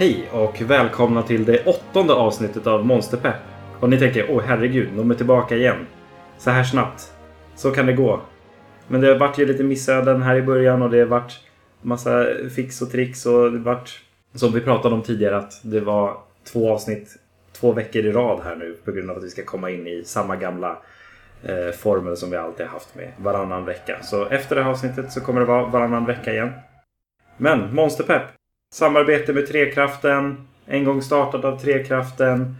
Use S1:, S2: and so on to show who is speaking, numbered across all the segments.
S1: Hej och välkomna till det åttonde avsnittet av Monsterpepp. Och ni tänker, åh herregud, de är tillbaka igen. Så här snabbt. Så kan det gå. Men det har varit ju lite missöden här i början och det har varit massa fix och tricks och det vart varit, som vi pratade om tidigare, att det var två avsnitt två veckor i rad här nu på grund av att vi ska komma in i samma gamla eh, formel som vi alltid har haft med varannan vecka. Så efter det här avsnittet så kommer det vara varannan vecka igen. Men Monsterpepp. Samarbete med Trekraften. En gång startat av Trekraften.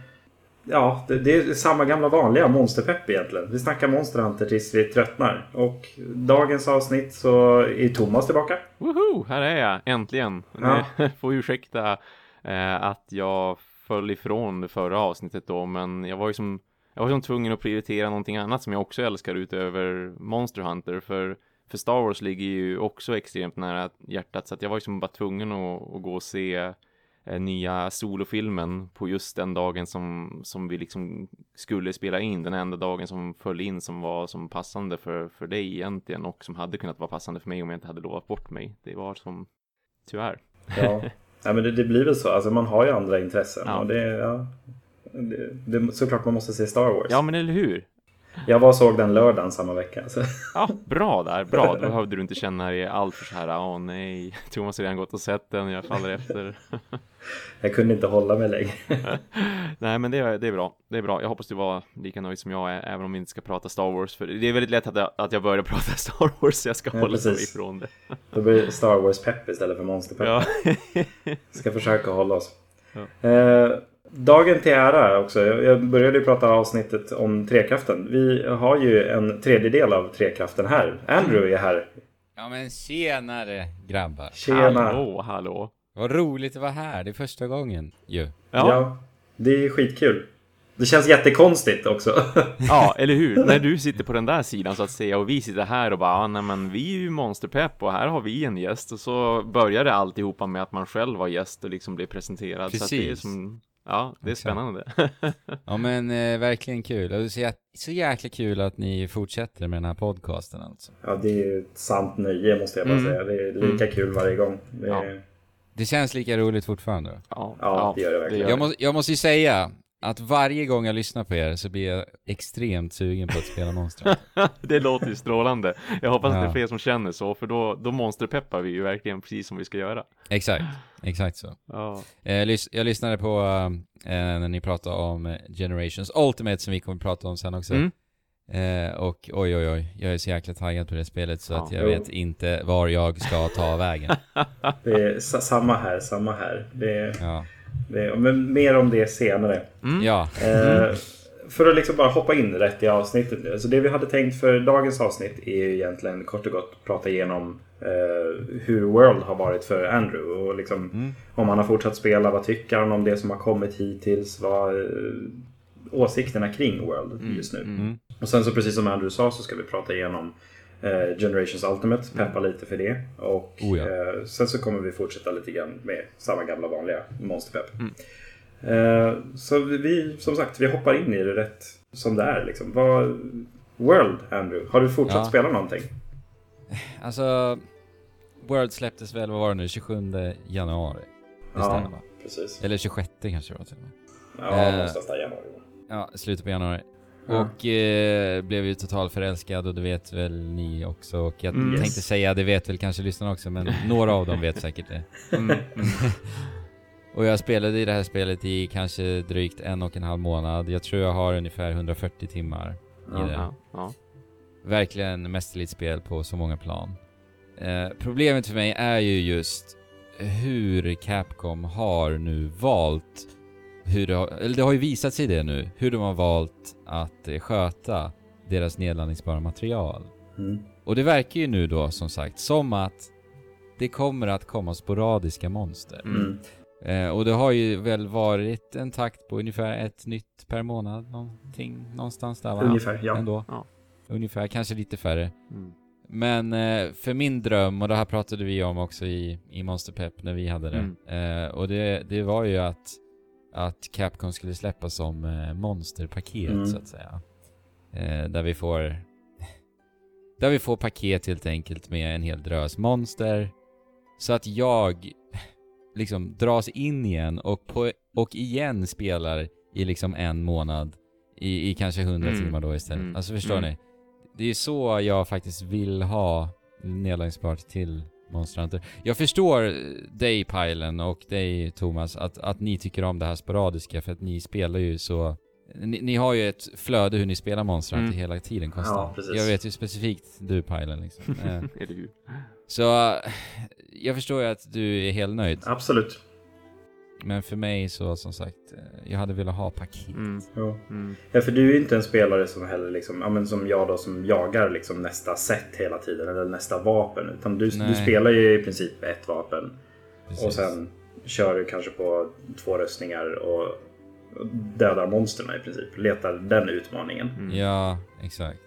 S1: Ja, det, det är samma gamla vanliga monsterpepp egentligen. Vi snackar Monster Hunter tills vi tröttnar. Och dagens avsnitt så är Thomas tillbaka.
S2: Woho! Här är jag, äntligen!
S1: Ja.
S2: Ni får ursäkta eh, att jag föll ifrån det förra avsnittet då, men jag var ju som jag var som tvungen att prioritera någonting annat som jag också älskar utöver Monster Hunter, för, för Star Wars ligger ju också extremt nära hjärtat, så att jag var ju som bara tvungen att, att gå och se eh, nya solofilmen på just den dagen som, som vi liksom skulle spela in, den enda dagen som föll in som var som passande för, för dig egentligen och som hade kunnat vara passande för mig om jag inte hade lovat bort mig. Det var som, tyvärr.
S1: Ja, ja men det, det blir väl så. Alltså man har ju andra intressen.
S2: Ja.
S1: Och det, ja, det, det, såklart man måste se Star Wars.
S2: Ja, men eller hur?
S1: Jag var och såg den lördagen samma vecka. Så.
S2: Ja, bra där, bra. Då behövde du inte känna dig allt för så här, åh nej, Thomas har redan gått och sett den, jag faller efter.
S1: Jag kunde inte hålla mig längre.
S2: nej, men det är, det är bra, det är bra. Jag hoppas du var lika nöjd som jag är, även om vi inte ska prata Star Wars, för det är väldigt lätt att jag, att jag börjar prata Star Wars, så jag ska
S1: Ja,
S2: hålla mig
S1: precis.
S2: ifrån det.
S1: Då blir Star Wars-pepp istället för Monster-pepp.
S2: Ja.
S1: Ska försöka hålla oss.
S2: Ja.
S1: Eh, dagen till ära också. Jag började ju prata avsnittet om Trekraften. Vi har ju en tredjedel av Trekraften här. Andrew är här.
S3: Ja men tjenare grabbar.
S1: Tjena.
S2: Hallå, hallå.
S3: Vad roligt att vara här, det är första gången ju.
S2: Ja,
S1: Ja.
S2: ja.
S1: det är skitkul. Det känns jättekonstigt också.
S2: eller hur? När du sitter på den där sidan så att säga och vi sitter här och bara, ah, nej men vi är ju monsterpepp och här har vi en gäst och så börjar det alltihopa med att man själv var gäst och liksom blir presenterad. Så att det är
S3: Precis.
S2: som, ja, det är
S3: Exakt.
S2: spännande.
S3: Ja men eh, verkligen kul. Och det är så, jä- så jäkla kul att ni fortsätter med den här podcasten alltså.
S1: ja, det är ju ett sant nöje måste jag bara
S2: Mm.
S1: säga. Det är lika kul varje gång. Det är...
S2: Ja.
S3: Det känns lika roligt fortfarande.
S2: Ja,
S1: Ja, det gör det verkligen.
S3: Jag, må, jag måste ju säga att varje gång jag lyssnar på er så blir jag extremt sugen på att spela Monster.
S2: det låter ju strålande. Jag hoppas att det är
S3: Ja.
S2: fler som känner så, för då, då monsterpeppar vi ju verkligen precis som vi ska göra.
S3: exakt, exakt så.
S2: Ja,
S3: Eh, jag lys- jag lyssnade på eh, när ni pratade om eh, Generations Ultimate som vi kommer att prata om sen också.
S2: Mm.
S3: Eh, och oj oj oj, jag är så jäkla taggad på det spelet så
S2: Ja.
S3: att jag
S1: Jo.
S3: vet inte var jag ska ta vägen.
S1: Det är sa- samma här, samma här. Det är,
S3: Ja,
S1: det är, men mer om det senare.
S2: Mm.
S3: ja.
S1: Eh, för att liksom bara hoppa in rätt i avsnittet nu. Så det vi hade tänkt för dagens avsnitt är ju egentligen kort och gott prata igenom eh, hur World har varit för Andrew. Och liksom om han har fortsatt spela, vad tycker han om det som har kommit hittills? Vad eh, åsikterna kring World just nu.
S3: Mm.
S1: Och sen så precis som Andrew sa så ska vi prata igenom eh, Generations Ultimate, peppa lite för det. Och
S3: Oh ja.
S1: eh, sen så kommer vi fortsätta lite grann med samma gamla vanliga monsterpepp. Eh, så vi- som sagt, vi hoppar in i det rätt som det är. Liksom. Vad, World, Andrew, har du fortsatt
S3: Ja.
S1: spela någonting?
S3: Alltså, World släpptes väl, vad var det nu, 27 januari? Det stämmer va?
S1: precis.
S3: Eller 26 kanske det var till och med.
S1: Ja,
S3: Eh.
S1: någonstans där januari.
S3: Ja, slutet på januari. Och eh, blev ju totalt förälskad och det vet väl ni också. Och jag
S2: Mm.
S3: tänkte
S1: Yes.
S3: säga, det vet väl kanske lyssnarna också, men några av dem vet säkert det.
S2: Mm. Mm.
S3: Och jag spelade i det här spelet i kanske drygt en och en halv månad. Jag tror jag har ungefär 140 timmar i det. Verkligen mästerligt spel på så många plan. Eh, problemet för mig är ju just hur Capcom har nu valt hur det har, eller det har ju visat sig det nu, hur de har valt att eh, sköta deras nedladdningsbara material.
S1: Mm.
S3: Och det verkar ju nu då som sagt som att det kommer att komma sporadiska monster.
S1: Mm.
S3: Eh, och det har ju väl varit en takt på ungefär ett nytt per månad, någonting, någonstans där va?
S1: Ungefär, ja.
S3: Ändå.
S2: Ja.
S3: Ungefär, kanske lite färre.
S2: Mm.
S3: Men eh, för min dröm, och det här pratade vi om också i, i Monster Pep när vi hade det.
S2: Mm.
S3: Eh, och det, det var ju att, att Capcom skulle släppa som eh, monsterpaket
S1: Mm.
S3: så att säga. Eh, där vi får där vi får paket helt enkelt med en hel drös monster. Så att jag liksom dras in igen och, på, och igen spelar i liksom en månad i, i kanske 100
S2: Mm.
S3: timmar då istället.
S2: Mm.
S3: Alltså förstår
S2: Mm.
S3: ni? Det är så jag faktiskt vill ha nedladdningsbart till Monster Hunter. Jag förstår dig Pajlen och dig Thomas att, att ni tycker om det här sporadiska för att ni spelar ju så ni, ni har ju ett flöde hur ni spelar Monster Hunter
S2: Mm.
S3: hela tiden konstant.
S1: Ja, precis.
S3: jag vet ju specifikt du Pajlen liksom. Eh, så jag förstår ju att du är helt nöjd.
S1: Absolut.
S3: Men för mig så som sagt, eh, jag hade velat ha paket.
S2: Mm.
S1: Ja.
S2: Mm.
S1: Ja, för du är ju inte en spelare som heller liksom, ja, men som jag då som jagar liksom nästa set hela tiden eller nästa vapen. Utan du, du spelar ju i princip ett vapen
S3: Precis.
S1: och sen kör du kanske på två röstningar och dödar monsterna i princip. Letar den utmaningen.
S2: Mm.
S3: Ja, exakt.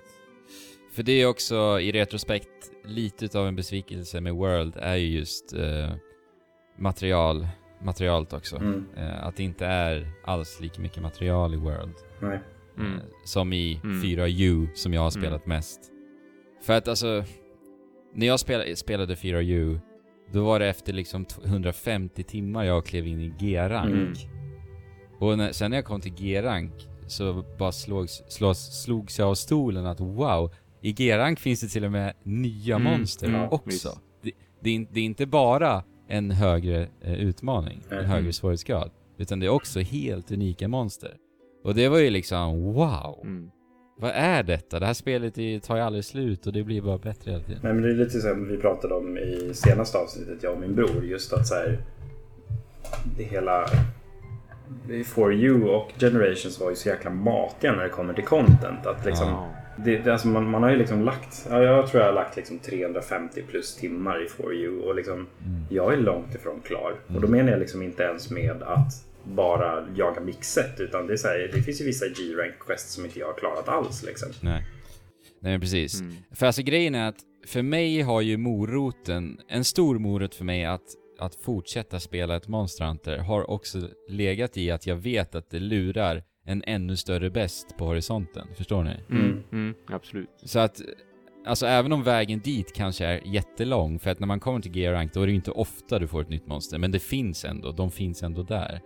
S3: För det är också i retrospekt lite utav en besvikelse med World är ju just eh, material, materialet också.
S1: Mm.
S3: Eh, att det inte är alls lika mycket material i World.
S1: Nej.
S2: Mm.
S3: Eh, som i
S2: Mm.
S3: 4U som jag har
S2: Mm.
S3: spelat mest. För att alltså, när jag spelade, spelade 4U, då var det efter liksom t- 150 timmar jag klev in i G-rank.
S1: Mm.
S3: Och när, sen när jag kom till G-rank så bara slogs, slås, slogs jag av stolen att wow, i G-rank finns det till och med nya
S2: Mm,
S3: monster också. Det, det, är, det är inte bara en högre eh, utmaning, en
S1: Mm.
S3: högre svårighetsgrad, utan det är också helt unika monster. Och det var ju liksom wow,
S2: Mm.
S3: vad är detta? Det här spelet tar ju aldrig slut och det blir bara bättre hela tiden.
S1: Nej, men det är lite som vi pratade om i senaste avsnittet, jag och min bror. Just att så här, det hela... For You och Generations var ju så jäkla matiga när det kommer till content. Att liksom,
S2: Ja.
S1: Det, det, alltså man, man har ju liksom lagt, ja, jag tror jag har lagt liksom 350 plus timmar i For You och liksom, jag är långt ifrån klar. Och då menar jag liksom inte ens med att bara jaga mixet utan det, är så här, det finns ju vissa G-rank quests som inte jag har klarat alls. Liksom.
S3: Nej. Nej men precis.
S2: Mm.
S3: För alltså grejen är att för mig har ju moroten, en stor morot för mig att, att fortsätta spela ett Monster Hunter har också legat i att jag vet att det lurar en ännu större bäst på horisonten. Förstår ni?
S2: Mm. Mm. Absolut.
S3: Så att, alltså även om vägen dit kanske är jättelång, för att när man kommer till G-rank då är det ju inte ofta du får ett nytt monster, men det finns ändå, de finns ändå där.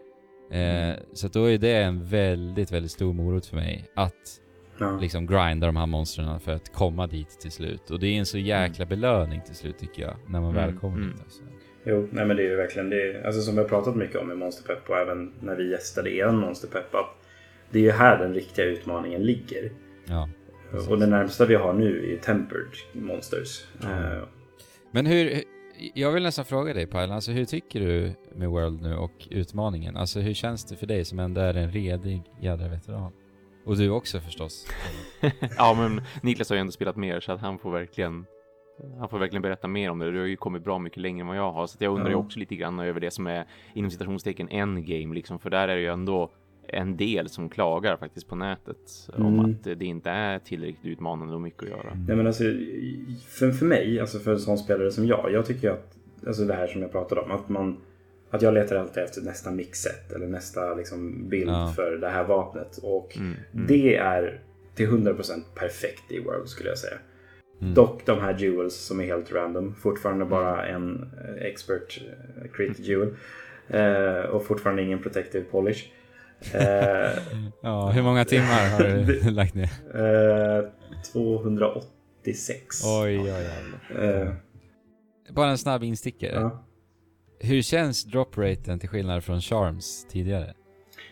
S3: Eh, så att då är det en väldigt, väldigt stor morot för mig att
S1: Ja.
S3: liksom grinda de här monstren för att komma dit till slut. Och det är en så jäkla belöning till slut tycker jag, när man väl
S2: Mm,
S3: kommer
S2: mm.
S3: dit. Alltså.
S1: Jo, nej men det är ju verkligen det. Alltså som vi har pratat mycket om i Monsterpepp och även när vi gästade er Monsterpepp. Att det är ju här den riktiga utmaningen ligger.
S3: Ja.
S1: Och det närmsta vi har nu är ju Tempered Monsters.
S2: Ja.
S1: Eh,
S3: Men hur, jag vill nästan fråga dig Pajlan, alltså hur tycker du med World nu och utmaningen? Alltså hur känns det för dig som ändå är en redig jädra veteran? Och du också förstås.
S2: ja, men Niklas har ju ändå spelat mer så att han får verkligen han får verkligen berätta mer om det. Du har ju kommit bra mycket längre än vad jag har. Så att jag undrar ju
S1: Ja.
S2: också lite grann över det som är inom citationstecken endgame liksom. För där är det ju ändå en del som klagar faktiskt på nätet om
S1: Mm.
S2: att det inte är tillräckligt utmanande och mycket att göra.
S1: Nej men alltså för, för mig, alltså för en sån spelare som jag. Jag tycker att, alltså det här som jag pratade om. Att man att jag letar alltid efter nästa mixet eller nästa liksom bild
S3: Ja.
S1: för det här vapnet. Och
S2: Mm, mm.
S1: det är till 100% perfekt i World skulle jag säga.
S3: Mm.
S1: Dock de här jewels som är helt random. Fortfarande bara en eh, expert eh, crit jewel. Eh, och fortfarande ingen protective polish. Eh,
S3: Ja, hur många timmar har du lagt ner?
S1: eh, 286.
S3: Oj, oj, oj.
S1: Eh,
S3: Bara en snabb instickare.
S1: ja.
S3: Hur känns dropraten till skillnad från Charms tidigare?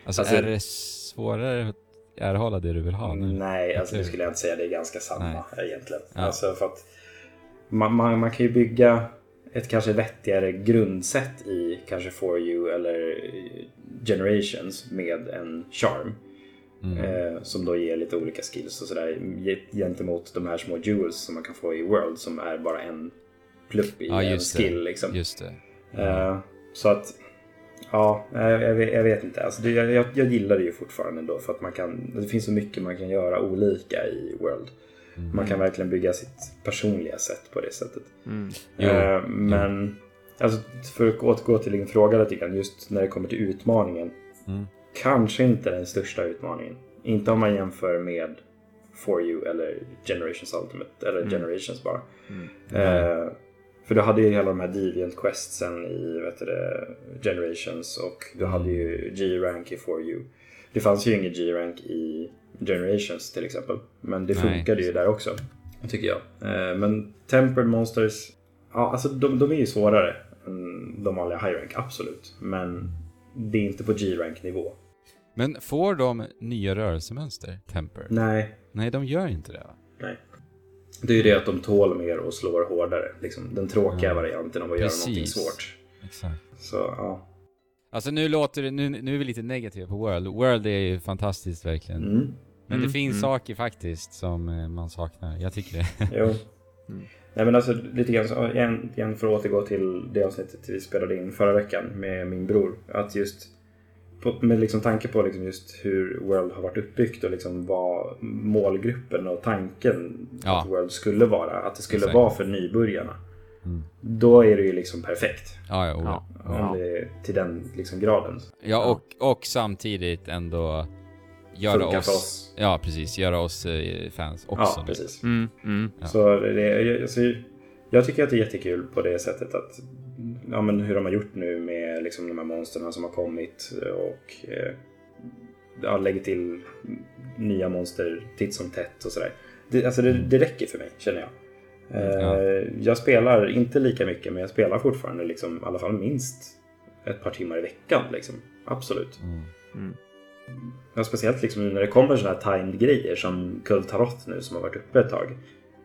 S3: Alltså,
S1: Alltså-
S3: är det svårare att erhålla det du vill ha nu?
S1: Nej, alltså det skulle jag inte säga. Det är ganska samma
S3: Nej.
S1: egentligen.
S3: Ja.
S1: Alltså för att man, man, man kan ju bygga ett kanske vettigare grundsätt i kanske For You eller Generations med en charm.
S3: Mm.
S1: Eh, som då ger lite olika skills och sådär ge- gentemot de här små jewels som man kan få i World som är bara en plupp i
S3: Ja,
S1: en skill.
S3: det.
S1: Liksom.
S3: Just det.
S1: Eh, så att Ja, jag, jag, vet- jag vet inte. Alltså det, jag, jag gillar det ju fortfarande ändå för att man kan, det finns så mycket man kan göra olika i World.
S3: Mm.
S1: Man kan verkligen bygga sitt personliga sätt på det sättet.
S2: Mm.
S3: Jo,
S1: Eh, men alltså, för att återgå till din fråga lite grann, just när det kommer till utmaningen.
S3: Mm.
S1: Kanske inte den största utmaningen. Inte om man jämför med For You eller Generations Ultimate. Eller
S2: Mm.
S1: Generations bara.
S2: Mm.
S1: Eh, För du hade ju hela de här Deviant Questsen i vet det, Generations och du hade ju G-Rank i 4U. Det fanns ju ingen G-Rank i Generations till exempel. Men det
S3: Nej,
S1: funkade ju där också. Tycker jag. Eh, Men Tempered Monsters, ja alltså de, de är ju svårare de vanliga High Rank, absolut. Men det är inte på G-Rank nivå.
S3: Men får de nya rörelsemönster, Temper?
S1: Nej,
S3: Nej, de gör inte det va?
S1: nej. Det är ju det att de tål mer och slår hårdare. Liksom den tråkiga
S3: Ja.
S1: varianten av att göra någonting
S3: Precis.
S1: svårt.
S3: Exakt.
S1: Så ja.
S3: Alltså nu låter det, nu, nu är vi lite negativa på World. World är ju fantastiskt verkligen.
S1: Mm.
S3: Men det
S2: Mm,
S3: finns
S2: mm.
S3: saker faktiskt som eh, man saknar. Jag tycker det.
S1: Jo. Nej men alltså lite grann, så, igen, igen för att återgå till det avsnittet vi spelade in förra veckan med min bror. Att just på, med liksom tanke på liksom just hur World har varit uppbyggt och liksom vad målgruppen och tanken
S3: Ja.
S1: att World skulle vara. Att det skulle
S3: Exakt.
S1: vara för nybörjarna.
S3: Mm.
S1: Då är det ju liksom perfekt.
S3: Ja, ja, oh,
S2: Ja.
S3: ja.
S1: Om det är till den liksom graden.
S3: ja och, och samtidigt ändå göra
S1: Funkar
S3: oss,
S1: för oss.
S3: Ja, precis. Göra oss eh, fans också.
S1: Ja, precis.
S2: Mm, mm.
S3: Ja.
S1: Så det, jag, alltså, jag tycker att det är jättekul på det sättet att ja, men hur de har gjort nu med liksom, de här monstren som har kommit och eh, ja, lägger till nya monster titt som tätt och sådär. Det, alltså, det, det räcker för mig känner jag. Eh,
S3: Ja.
S1: Jag spelar inte lika mycket men jag spelar fortfarande liksom, i alla fall minst ett par timmar i veckan. Liksom. Absolut.
S3: Mm.
S2: Mm.
S1: Ja, speciellt liksom nu när det kommer sådana här timed grejer som Kult Tarot nu som har varit uppe ett tag.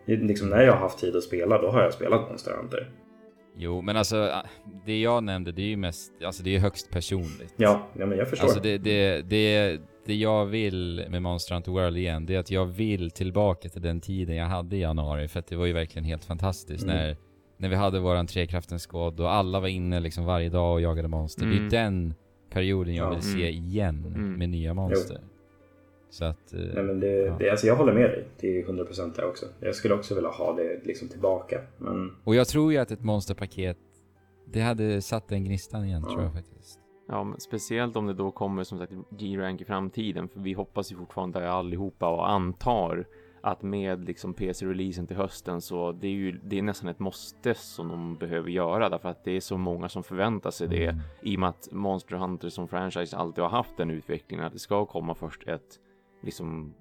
S1: Liksom när jag har haft tid att spela, då har jag spelat Monster Hunter.
S3: Jo, men alltså det jag nämnde, det är ju mest, alltså det är ju högst personligt.
S1: Ja, ja men jag förstår.
S3: Alltså det, det, det, det jag vill med Monster Hunter World igen, det är att jag vill tillbaka till den tiden jag hade i januari, för att det var ju verkligen helt fantastiskt
S1: Mm.
S3: när, när vi hade våran Trekraftens squad och alla var inne liksom varje dag och jagade monster. Det är
S2: Mm.
S3: den perioden jag
S1: Ja.
S3: vill se igen
S2: Mm.
S3: med nya monster. Så att... eh,
S1: Nej, men det,
S3: Ja.
S1: det, alltså jag håller med dig till 100% där också. Jag skulle också vilja ha det liksom tillbaka. Men
S3: Och jag tror ju att ett monsterpaket, det hade satt den gnistan igen
S1: Ja.
S3: tror jag faktiskt.
S2: Ja, men speciellt om det då kommer som sagt G-rank i framtiden, för vi hoppas ju fortfarande allihopa och antar att med liksom PC-releasen till hösten så det är ju det är nästan ett måste som de behöver göra därför att det är så många som förväntar sig det
S3: Mm.
S2: i och med att Monster Hunter som franchise alltid har haft den utvecklingen att det ska komma först ett liksom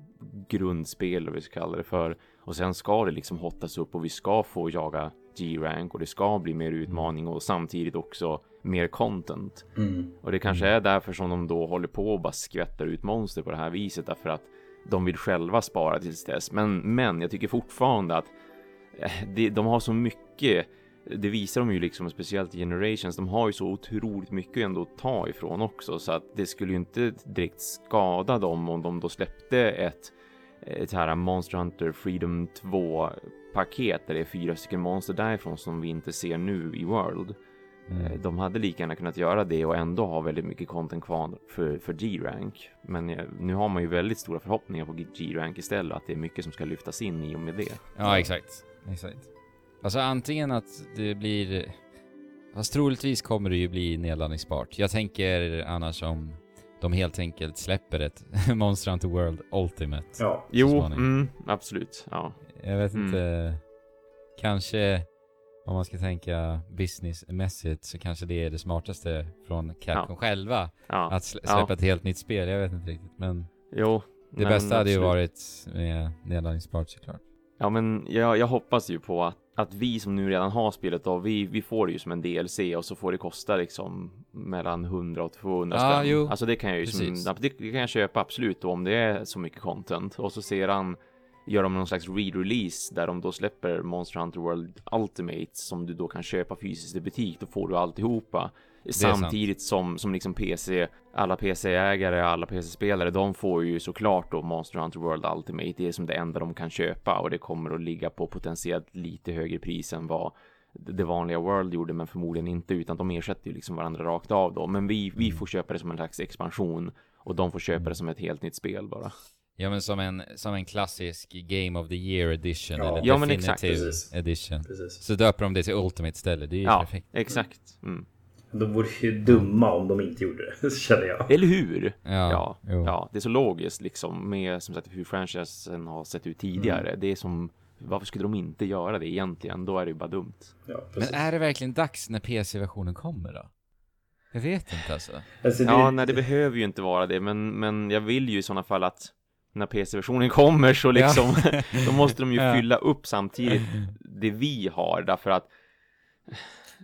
S2: grundspel, eller vad vi ska kalla det för. Och sen ska det liksom hottas upp och vi ska få jaga G-rank och det ska bli mer utmaning och samtidigt också mer content.
S1: mm.
S2: Och det kanske är därför som de då håller på och bara skvättar ut monster på det här viset därför att de vill själva spara tills dess. Men, men jag tycker fortfarande att eh, det, de har så mycket det visar de ju liksom speciellt i Generations. De har ju så otroligt mycket ändå att ta ifrån också så att det skulle ju inte direkt skada dem om de då släppte ett ett här Monster Hunter Freedom 2 paket där det är fyra stycken monster därifrån som vi inte ser nu i World.
S3: Mm.
S2: Eh, De hade lika gärna kunnat göra det och ändå ha väldigt mycket content kvar för, för G-rank. Men eh, nu har man ju väldigt stora förhoppningar på G-rank istället, att det är mycket som ska lyftas in i och med det.
S3: Ja, exakt. Exakt. Alltså antingen att det blir... Fast troligtvis kommer det ju bli nedladdningsbart. Jag tänker annars om de helt enkelt släpper ett Monster Hunter World Ultimate.
S1: Ja.
S2: Jo, mm, absolut. Ja.
S3: Jag vet
S2: Mm.
S3: inte. Kanske om man ska tänka businessmässigt så kanske det är det smartaste från Capcom själva.
S2: ja.
S3: Att slä-
S2: Ja.
S3: släppa ett helt nytt spel. Jag vet inte riktigt. Men
S2: Jo.
S3: det bästa hade ju
S2: absolut.
S3: varit med nedladdningsbart såklart.
S2: Ja, men jag, jag hoppas ju på att, att vi som nu redan har spelet då, vi, vi får det ju som en DLC och så får det kosta liksom mellan 100 och 200
S3: Ja,
S2: spänn.
S3: jo.
S2: Alltså det kan jag ju som, ja, det, det kan jag köpa absolut då, om det är så mycket content. Och så sedan gör de någon slags re-release där de då släpper Monster Hunter World Ultimate som du då kan köpa fysiskt i butik. Då får du alltihopa.
S3: sant.
S2: Samtidigt som, som liksom PC, alla PC-ägare, alla PC-spelare, de får ju såklart då Monster Hunter World Ultimate. Det är som det enda de kan köpa och det kommer att ligga på potentiellt lite högre pris än vad det vanliga World gjorde, men förmodligen inte, utan de ersätter ju liksom varandra rakt av då. Men vi, vi får köpa det som en slags expansion och de får köpa det som ett helt nytt spel bara.
S3: Ja men som en, som en klassisk Game of the Year edition
S1: Ja.
S3: eller
S2: Ja, men exakt.
S3: Definitive
S1: Precis.
S3: edition.
S1: Precis.
S3: Så döper de det till Ultimate istället, det är ju
S2: Ja,
S3: perfekt.
S2: exakt. Mm.
S1: De vore ju dumma om de inte gjorde det, känner jag.
S2: Eller hur?
S3: Ja,
S2: Ja, ja, det är så logiskt liksom med som sagt hur franchisen har sett ut tidigare.
S3: Mm.
S2: Det är som varför skulle de inte göra det egentligen? Då är det ju bara dumt.
S1: Ja,
S3: Men är det verkligen dags när PC-versionen kommer då? Jag vet inte alltså.
S1: Alltså, det,
S2: Ja, nej det behöver ju inte vara det, men, men jag vill ju i sådana fall att när PC-versionen kommer så liksom, då måste de ju
S3: Ja.
S2: fylla upp samtidigt det vi har, därför att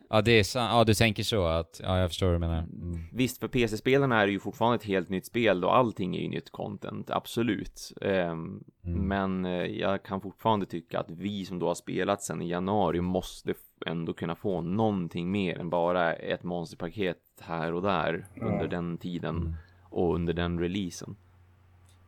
S3: Ja, det är sant. Ja, du tänker så att, ja, jag förstår vad du menar. Mm.
S2: Visst, för PC-spelarna är det ju fortfarande ett helt nytt spel och allting är ju nytt content, absolut. Ehm,
S3: Mm.
S2: Men eh, jag kan fortfarande tycka att vi som då har spelat sedan i januari måste ändå kunna få någonting mer än bara ett monsterpaket här och där under den tiden
S3: Mm.
S2: och under den releasen.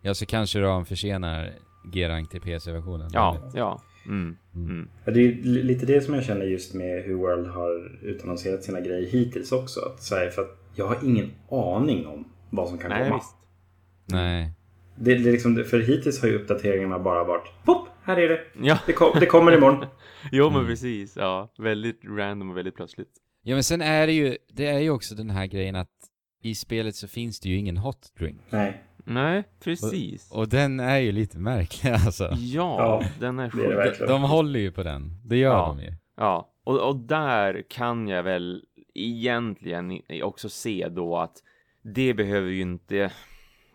S3: Ja, så kanske de försenar G-rank till PC-versionen.
S2: Ja, ja. Mm,
S3: Mm.
S2: mm.
S1: Ja, det är lite det som jag känner just med hur World har utannonserat sina grejer hittills också. Att så här, för att jag har ingen aning om vad som kan
S2: Nej,
S1: komma.
S2: visst.
S3: Nej.
S1: Det, det är liksom, för hittills har ju uppdateringarna bara varit Pop! Här är det!
S2: Ja,
S1: Det, kom, det kommer imorgon.
S2: jo men
S3: Mm.
S2: precis. Ja, väldigt random och väldigt plötsligt.
S3: Ja, men sen är det ju, det är ju också den här grejen att i spelet så finns det ju ingen hot drink.
S1: Nej,
S2: Nej, precis.
S3: Och den är ju lite märklig alltså.
S2: Ja,
S1: Ja,
S2: den är
S1: det är det
S2: sjuk.
S1: verkligen.
S3: De håller ju på den. Det gör
S2: Ja.
S3: de ju.
S2: Ja, och, och där kan jag väl egentligen också se då att det behöver ju inte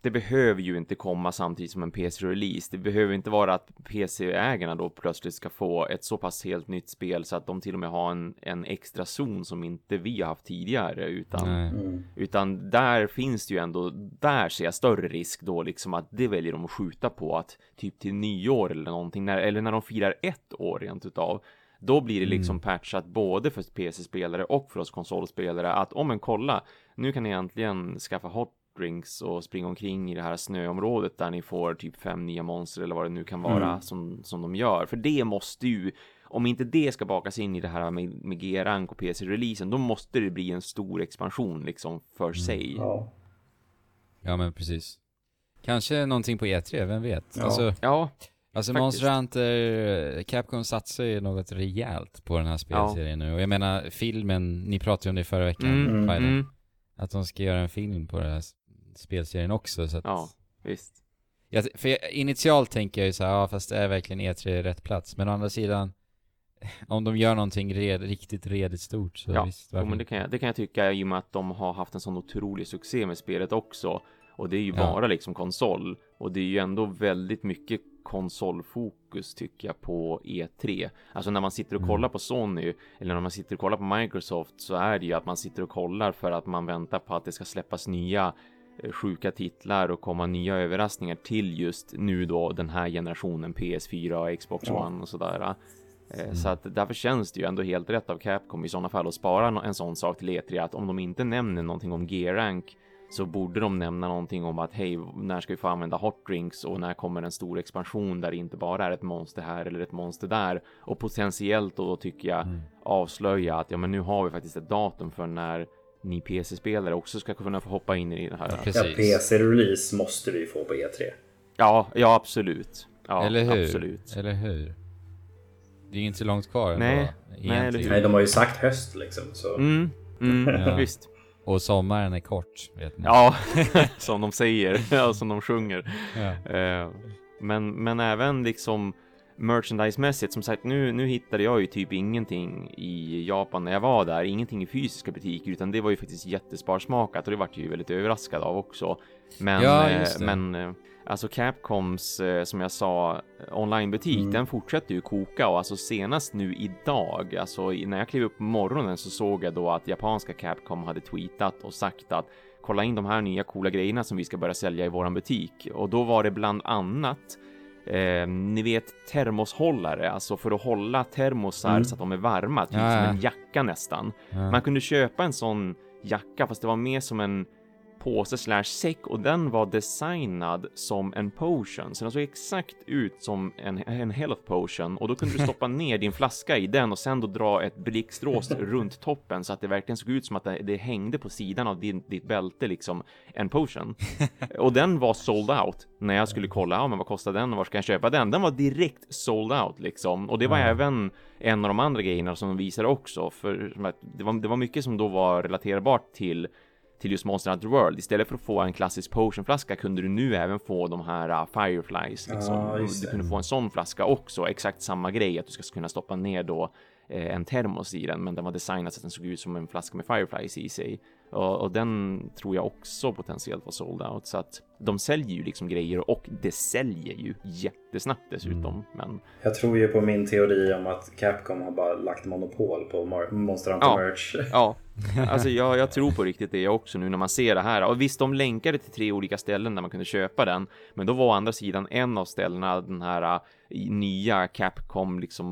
S2: det behöver ju inte komma samtidigt som en PC-release. Det behöver inte vara att PC-ägarna då plötsligt ska få ett så pass helt nytt spel så att de till och med har en, en extra zon som inte vi har haft tidigare utan
S1: mm.
S2: utan där finns det ju ändå, där ser jag större risk då liksom att det väljer de att skjuta på att typ till nyår eller någonting, när, eller när de firar ett år rent utav. Då blir det liksom patchat både för PC-spelare och för oss konsolspelare att om en kolla, nu kan ni äntligen skaffa hot drinks och springa omkring i det här snöområdet där ni får typ fem nya monster eller vad det nu kan vara
S1: Mm.
S2: som, som de gör. För det måste ju, om inte det ska bakas in i det här med, med G-rank och PC-releasen, då måste det bli en stor expansion liksom för sig.
S1: ja.
S3: Ja, men precis. Kanske någonting på E3, vem vet?
S1: Ja.
S3: Alltså,
S2: Ja,
S3: alltså
S2: faktiskt.
S3: Monster Hunter, Capcom satsar ju något rejält på den här spelserien nu. Och jag menar, filmen, ni pratade ju om det förra veckan,
S2: Mm, mm,
S3: att de ska göra en film på den här spelserien också. Så att,
S2: ja, visst.
S3: jag, för jag, initialt tänker jag ju så här, ja fast det är verkligen E3 rätt plats. Men å andra sidan, om de gör någonting red, riktigt redigt stort så
S2: Ja,
S3: visst, varför
S2: men det kan, jag, det kan jag tycka i och med att de har haft en sån otrolig succé med spelet också. Och det är ju
S3: Ja.
S2: bara liksom konsol. Och det är ju ändå väldigt mycket konsolfokus tycker jag på E3. Alltså när man sitter och
S3: Mm.
S2: kollar på Sony eller när man sitter och kollar på Microsoft så är det ju att man sitter och kollar för att man väntar på att det ska släppas nya sjuka titlar och komma nya överraskningar till just nu då den här generationen PS4 och Xbox
S1: Ja.
S2: One och sådär. Eh, Så att därför känns det ju ändå helt rätt av Capcom i sådana fall att spara en sån sak till E3 att om de inte nämner någonting om G-rank så borde de nämna någonting om att hej, när ska vi få använda hot drinks och när kommer en stor expansion där det inte bara är ett monster här eller ett monster där och potentiellt då tycker jag
S3: Mm.
S2: avslöja att ja, men nu har vi faktiskt ett datum för när ni PC-spelare också ska kunna få hoppa in i det här.
S3: Ja.
S1: PC-release måste vi få på E3.
S2: Ja, ja absolut. Ja,
S3: eller hur?
S2: absolut.
S3: Eller hur? Det är ju inte så långt kvar ändå,
S2: Nej,
S3: egentligen.
S2: nej?
S1: Nej, de har ju sagt höst liksom. Så.
S2: Mm, mm,
S3: Ja.
S2: visst.
S3: Och sommaren är kort, vet ni.
S2: Ja, som de säger, som de sjunger.
S3: Ja.
S2: Eh, men, men även liksom merchandise-mässigt, som sagt, nu, nu hittade jag ju typ ingenting i Japan när jag var där, ingenting i fysiska butiker, utan det var ju faktiskt jättesparsmakat och det vart ju väldigt överraskad av också. Men,
S3: Ja,
S2: eh, men eh, alltså Capcoms, eh, som jag sa, onlinebutik,
S1: Mm.
S2: den fortsätter ju koka och alltså senast nu idag, alltså när jag klev upp på morgonen så såg jag då att japanska Capcom hade tweetat och sagt att kolla in de här nya coola grejerna som vi ska börja sälja i våran butik och då var det bland annat Eh, ni vet termoshållare, alltså för att hålla termosar
S1: Mm.
S2: så att de är varma, typ
S3: Ja, ja.
S2: som en jacka nästan.
S3: Ja.
S2: Man kunde köpa en sån jacka fast det var mer som en påse slash säck och den var designad som en potion. Så den såg exakt ut som en, en health potion och då kunde du stoppa ner din flaska i den och sen då dra ett blixtrås runt toppen så att det verkligen såg ut som att det, det hängde på sidan av din, ditt bälte liksom en potion. Och den var sold out när jag skulle kolla, ja men vad kostar den och var ska jag köpa den? Den var direkt sold out liksom. Och det var
S3: Ja.
S2: även en av de andra grejerna som de visade också, för det var, det var mycket som då var relaterbart till till just Monster Hunter World. Istället för att få en klassisk potionflaska kunde du nu även få de här uh, Fireflies. Liksom.
S1: Just
S2: du kunde få en sån flaska också, exakt samma grej, att du ska kunna stoppa ner då eh, en termos i den, men den var designad så att den såg ut som en flaska med Fireflies i sig. Och, och den tror jag också potentiellt var sold out, så att de säljer ju liksom grejer och det säljer ju jättesnabbt dessutom.
S1: Mm.
S2: Men
S1: Jag tror ju på min teori om att Capcom har bara lagt monopol på Mar- Monster Hunter
S2: Ja.
S1: merch.
S2: Ja, alltså jag, jag tror på riktigt det också nu när man ser det här. Och visst, de länkade till tre olika ställen där man kunde köpa den, men då var å andra sidan en av ställena den här äh, nya Capcom liksom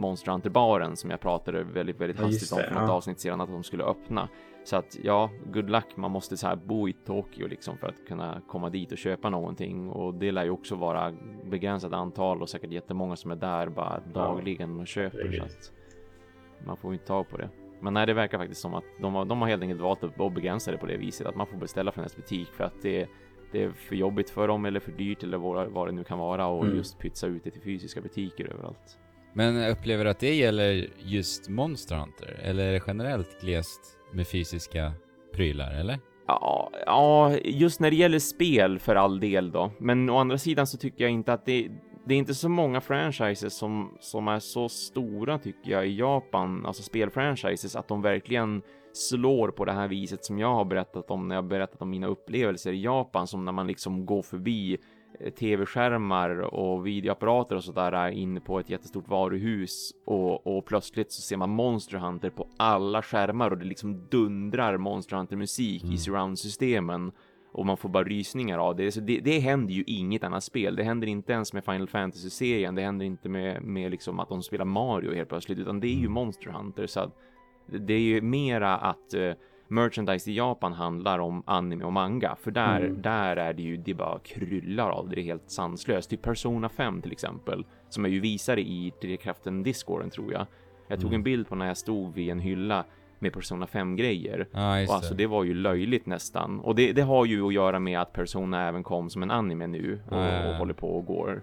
S2: Monster Hunter-baren som jag pratade väldigt, väldigt
S1: Ja,
S2: hastigt om
S1: det,
S2: för något
S1: ja.
S2: avsnitt sedan att de skulle öppna. Så att ja, good luck, man måste så här bo i Tokyo liksom för att kunna komma dit och köpa någonting och det lär ju också vara begränsat antal och säkert jättemånga som är där bara dagligen och köper så att man får ju inte ta på det. Men nej, det verkar faktiskt som att de har, de har helt enkelt valt att begränsa det på det viset att man får beställa från deras butik för att det, det är för jobbigt för dem eller för dyrt eller vad, vad det nu kan vara och
S1: Mm.
S2: just pytsa ut det till fysiska butiker överallt.
S3: Men jag upplever att det gäller just Monster Hunter? Eller är det generellt glest med fysiska prylar, eller?
S2: Ja, ja, just när det gäller spel för all del då. Men å andra sidan så tycker jag inte att det, det är inte så många franchises som, som är så stora tycker jag i Japan, alltså spelfranchises, att de verkligen slår på det här viset som jag har berättat om när jag har berättat om mina upplevelser i Japan, som när man liksom går förbi tv-skärmar och videoapparater och sådär inne på ett jättestort varuhus och, och plötsligt så ser man Monster Hunter på alla skärmar och det liksom dundrar Monster Hunter musik i surround-systemen och man får bara rysningar av det. Så det, det händer ju inget annat spel. Det händer inte ens med Final Fantasy-serien. Det händer inte med, med liksom att de spelar Mario helt plötsligt, utan det är ju Monster Hunter. Så det är ju mera att eh, merchandise i Japan handlar om anime och manga, för där,
S1: Mm.
S2: där är det ju, det bara kryllar av det, det är helt sanslöst. Typ Persona 5 till exempel, som är ju visare i Drivkraften Discorden tror jag. Jag tog en bild på när jag stod vid en hylla med Persona 5-grejer.
S3: Ja, just
S2: Och alltså
S3: det.
S2: var ju löjligt nästan. Och det, det har ju att göra med att Persona även kom som en anime nu och,
S3: ja, ja.
S2: och håller på och går.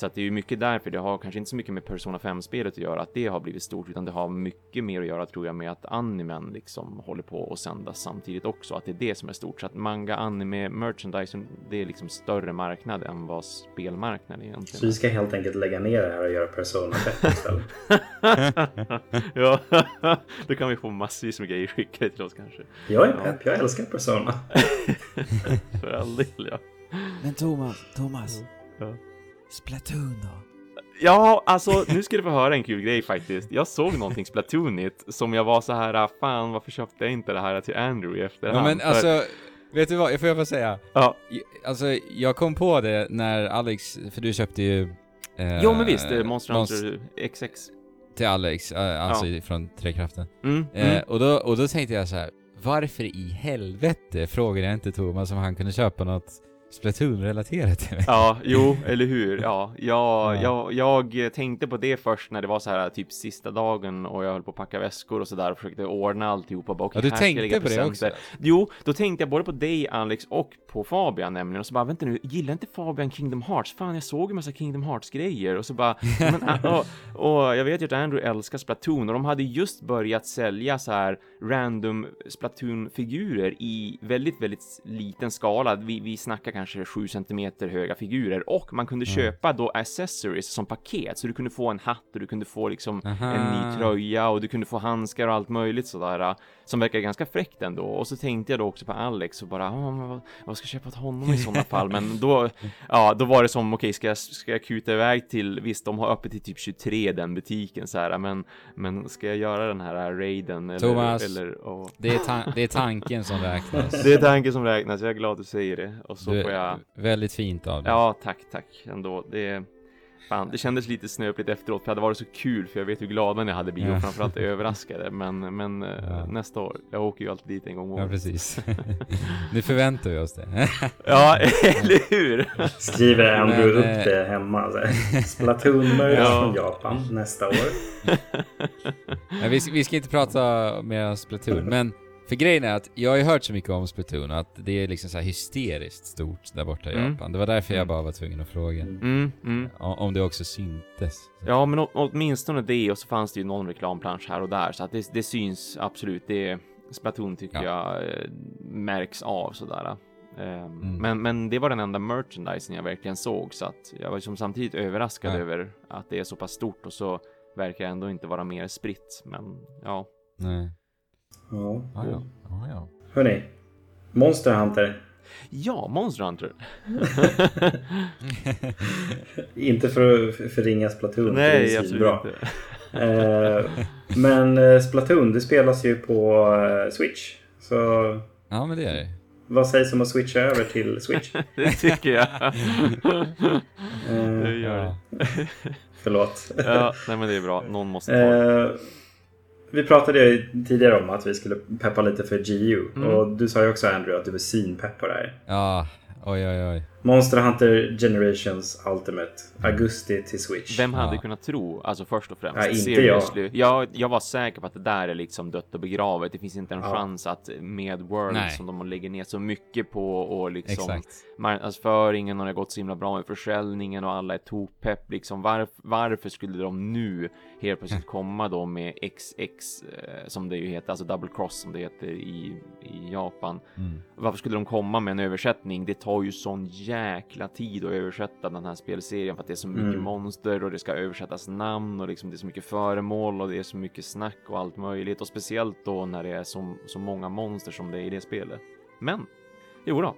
S2: Så att det är ju mycket därför, det har kanske inte så mycket med Persona 5-spelet att göra, att det har blivit stort, utan det har mycket mer att göra tror jag med att animen liksom håller på att sändas samtidigt också, att det är det som är stort. Så att manga, anime, merchandise, det är liksom större marknad än vad spelmarknaden egentligen
S1: Så vi ska helt enkelt lägga ner det här och göra Persona 5 istället.
S2: ja, då kan vi få massvis med grejer skickade till oss kanske.
S1: Jag är pepp, jag älskar Persona.
S2: För all del, ja.
S3: Men Thomas, Thomas.
S2: Ja.
S3: Splatoon då?
S2: Ja, alltså nu ska du få höra en kul grej faktiskt. Jag såg någonting Splatoonigt som jag var så här, "Ah, fan varför köpte jag inte det här till Andrew i efterhand?
S3: Ja men
S2: För-
S3: alltså, vet du vad, får jag bara säga?
S2: Ja,
S3: Alltså, jag kom på det när Alex, för du köpte ju... Eh,
S2: jo men visst, det är Monster
S3: Monst-
S2: Hunter XX.
S3: Till Alex, eh, alltså från Trekraften.
S2: Mm,
S3: Eh,
S2: mm.
S3: och, då, och då tänkte jag så här. varför i helvete frågade jag inte Thomas om han kunde köpa något Splatoon-relaterat till mig?
S2: Ja, jo, eller hur? Ja, jag,
S3: Ja.
S2: jag, jag tänkte på det först när det var så här typ sista dagen och jag höll på att packa väskor och så där och försökte ordna alltihopa. Bara, okej,
S3: Ja, du tänkte på det
S2: presenter.
S3: också?
S2: Jo, då tänkte jag både på dig Alex och på Fabian nämligen och så bara vänta nu, gillar inte Fabian Kingdom Hearts? Fan, jag såg ju massa Kingdom Hearts grejer och så bara, men, ah, och, och jag vet ju att Andrew älskar Splatoon och de hade just börjat sälja så här random Splatoon-figurer i väldigt, väldigt liten skala. Vi, vi snackar kanske 7 centimeter höga figurer och man kunde köpa då accessories som paket så du kunde få en hatt och du kunde få liksom
S3: Aha.
S2: en ny tröja och du kunde få handskar och allt möjligt sådär äh, som verkar ganska fräckt ändå. Och så tänkte jag då också på Alex och bara, ah, vad, vad ska jag köpa till honom i sådana fall? Men då, ja, då var det som, okej, ska, jag, ska jag kuta iväg till, visst, de har öppet till typ 23 den butiken så här, men, men ska jag göra den här raiden? Eller,
S3: Thomas.
S2: Eller, och,
S3: Det är, det är tanken som räknas.
S2: det är tanken som räknas, jag är glad att du säger det. Och så
S3: Du-
S2: får jag,
S3: Väldigt fint av dig.
S2: ja, tack, tack ändå. Det Fan, det kändes lite snöpligt efteråt för det hade varit så kul för jag vet hur glad man jag hade blivit och
S3: Ja.
S2: framförallt överraskade. Men, men eh,
S3: Ja.
S2: nästa år, jag åker ju alltid dit en gång om
S3: Ja,
S2: året.
S3: precis. nu förväntar vi oss det.
S2: Ja, eller hur?
S1: Skriver Andrew
S3: Men,
S1: upp
S3: eh,
S1: det hemma. Splatoon-merch
S2: Ja.
S1: från Japan nästa år.
S3: Vi, ska- vi ska inte prata mer om Splatoon, men för grejen är att jag har ju hört så mycket om Splatoon att det är liksom så hysteriskt stort där borta i
S2: Mm.
S3: Japan. Det var därför jag
S2: Mm.
S3: bara var tvungen att fråga.
S2: Mm, mm.
S3: Om det också syntes.
S2: Ja, men åtminstone det och så fanns det ju någon reklamplansch här och där så att det, det syns absolut. Det, Splatoon tycker
S3: Ja.
S2: jag eh, märks av sådär. Eh,
S3: Mm.
S2: men, men det var den enda merchandisen jag verkligen såg så att jag var liksom samtidigt överraskad
S3: Ja.
S2: över att det är så pass stort och så verkar det ändå inte vara mer spritt. Men ja,
S3: Nej.
S1: Ja.
S3: Ja, ja. Ja, ja.
S1: Hörni. Monster Hunter.
S2: ja, Monster Hunter.
S1: Inte för att förringa Splatoon. för det
S2: Nej,
S1: är
S2: absolut
S1: bra.
S2: inte.
S1: Eh, men eh, Splatoon, det spelas ju på eh, Switch. Så
S3: ja, men det är det.
S1: vad sägs om att switcha över till Switch?
S2: Det tycker jag. Det gör det.
S3: Ja.
S1: förlåt.
S2: Ja, nej men det är bra. Någon måste ta det.
S1: Vi pratade tidigare om att vi skulle peppa lite för GU.
S2: Mm.
S1: Och du sa ju också Andrew att du var svinpepp på det här.
S3: Ja, oj, oj, oj.
S1: Monster Hunter Generations Ultimate. Augusti till Switch.
S2: Vem hade
S3: Ja.
S2: kunnat tro, alltså först och främst,
S1: Ja, inte
S2: seriously. Jag. jag. var säker på att det där är liksom dött och begravet. Det finns inte en
S1: Ja.
S2: chans att med World
S3: Nej.
S2: som de lägger ner så mycket på och liksom
S3: Exakt.
S2: marknadsföringen och det har gått så himla bra med försäljningen och alla är tokpepp liksom. Varf, varför skulle de nu helt plötsligt komma då med XX eh, som det ju heter, alltså double cross som det heter i, i Japan.
S3: Mm.
S2: Varför skulle de komma med en översättning? Det tar ju sån jäkla tid att översätta den här spelserien för att det är så mycket
S1: Mm.
S2: monster och det ska översättas namn och liksom det är så mycket föremål och det är så mycket snack och allt möjligt och speciellt då när det är så, så många monster som det är i det spelet. Men, jo då.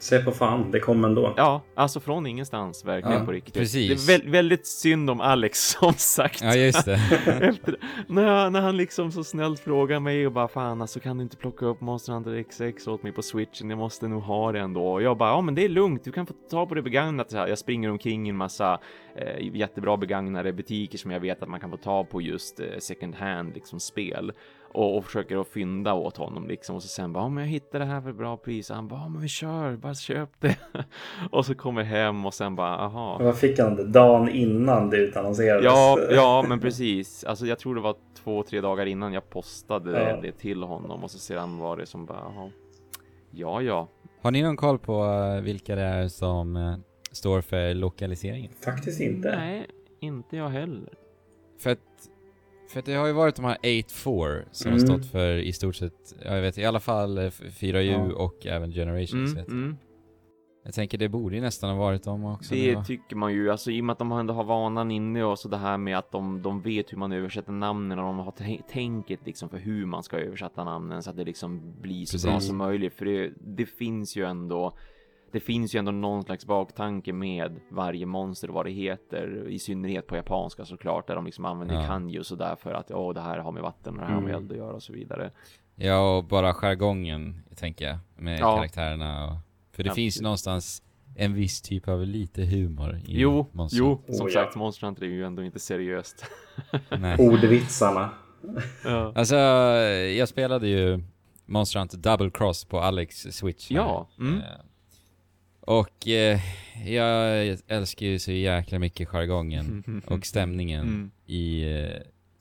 S1: Se på fan, det kom ändå.
S2: Ja, alltså från ingenstans verkligen
S1: Ja,
S2: på riktigt.
S3: precis.
S2: Det är vä- väldigt synd om Alex som sagt.
S3: Ja, just det.
S2: Efter, när, när han liksom så snällt frågar mig och bara fan alltså kan du inte plocka upp Monster Hunter XX åt mig på switchen? Jag måste nog ha det ändå. Och jag bara ja men det är lugnt, du kan få ta på det begagnat. Jag springer omkring i en massa eh, jättebra begagnade butiker som jag vet att man kan få ta på just eh, second hand liksom spel. Och, och försöker att fynda åt honom liksom och så sen bara, ja men jag hittade det här för bra pris. Och han bara, ja men vi kör, bara köp det. och så kommer hem och sen bara, aha.
S1: Vad fick han det? Dagen innan det utannonserades?
S2: Ja, ja, men precis. Alltså jag tror det var två, tre dagar innan jag postade
S1: Ja.
S2: det, det till honom och så sedan var det som bara, jaha. Ja, ja.
S3: Har ni någon koll på eh, vilka det är som eh, står för lokaliseringen?
S1: Faktiskt inte.
S2: Nej, inte jag heller.
S3: För att, för det har ju varit de här 8-4 som
S1: Mm.
S3: har stått för i stort sett, ja, jag vet i alla fall eh, f- 4U
S1: Ja.
S3: och även Generations.
S2: Mm,
S3: jag.
S2: mm.
S3: jag tänker det borde ju nästan ha varit dem också.
S2: Det
S3: va?
S2: tycker man ju, alltså i och med att de ändå har vanan inne och så det här med att de, de vet hur man översätter namnen och de har tänket liksom för hur man ska översätta namnen så att det liksom blir så bra
S3: Precis.
S2: som möjligt. För det, det finns ju ändå det finns ju ändå någon slags baktanke med varje monster och vad det heter, i synnerhet på japanska såklart, där de liksom använder
S3: Ja.
S2: kanji och sådär för att åh, det här har med vatten och det här har med
S1: Mm.
S2: eld att göra och så vidare.
S3: Ja, och bara jargongen, tänker jag, med
S2: Ja.
S3: karaktärerna och... För det
S2: Absolut.
S3: finns ju någonstans en viss typ av lite humor i
S2: Jo,
S3: Monster.
S2: jo, som
S1: Oh, ja.
S2: sagt, Monster Hunter är ju ändå inte seriöst.
S1: Ordvitsarna.
S2: ja.
S3: Alltså, jag spelade ju Monster Hunter Double Cross på Alex Switch. här.
S2: Ja, mm.
S3: Och eh, jag älskar ju så jäkla mycket jargongen och stämningen
S2: Mm.
S3: i eh,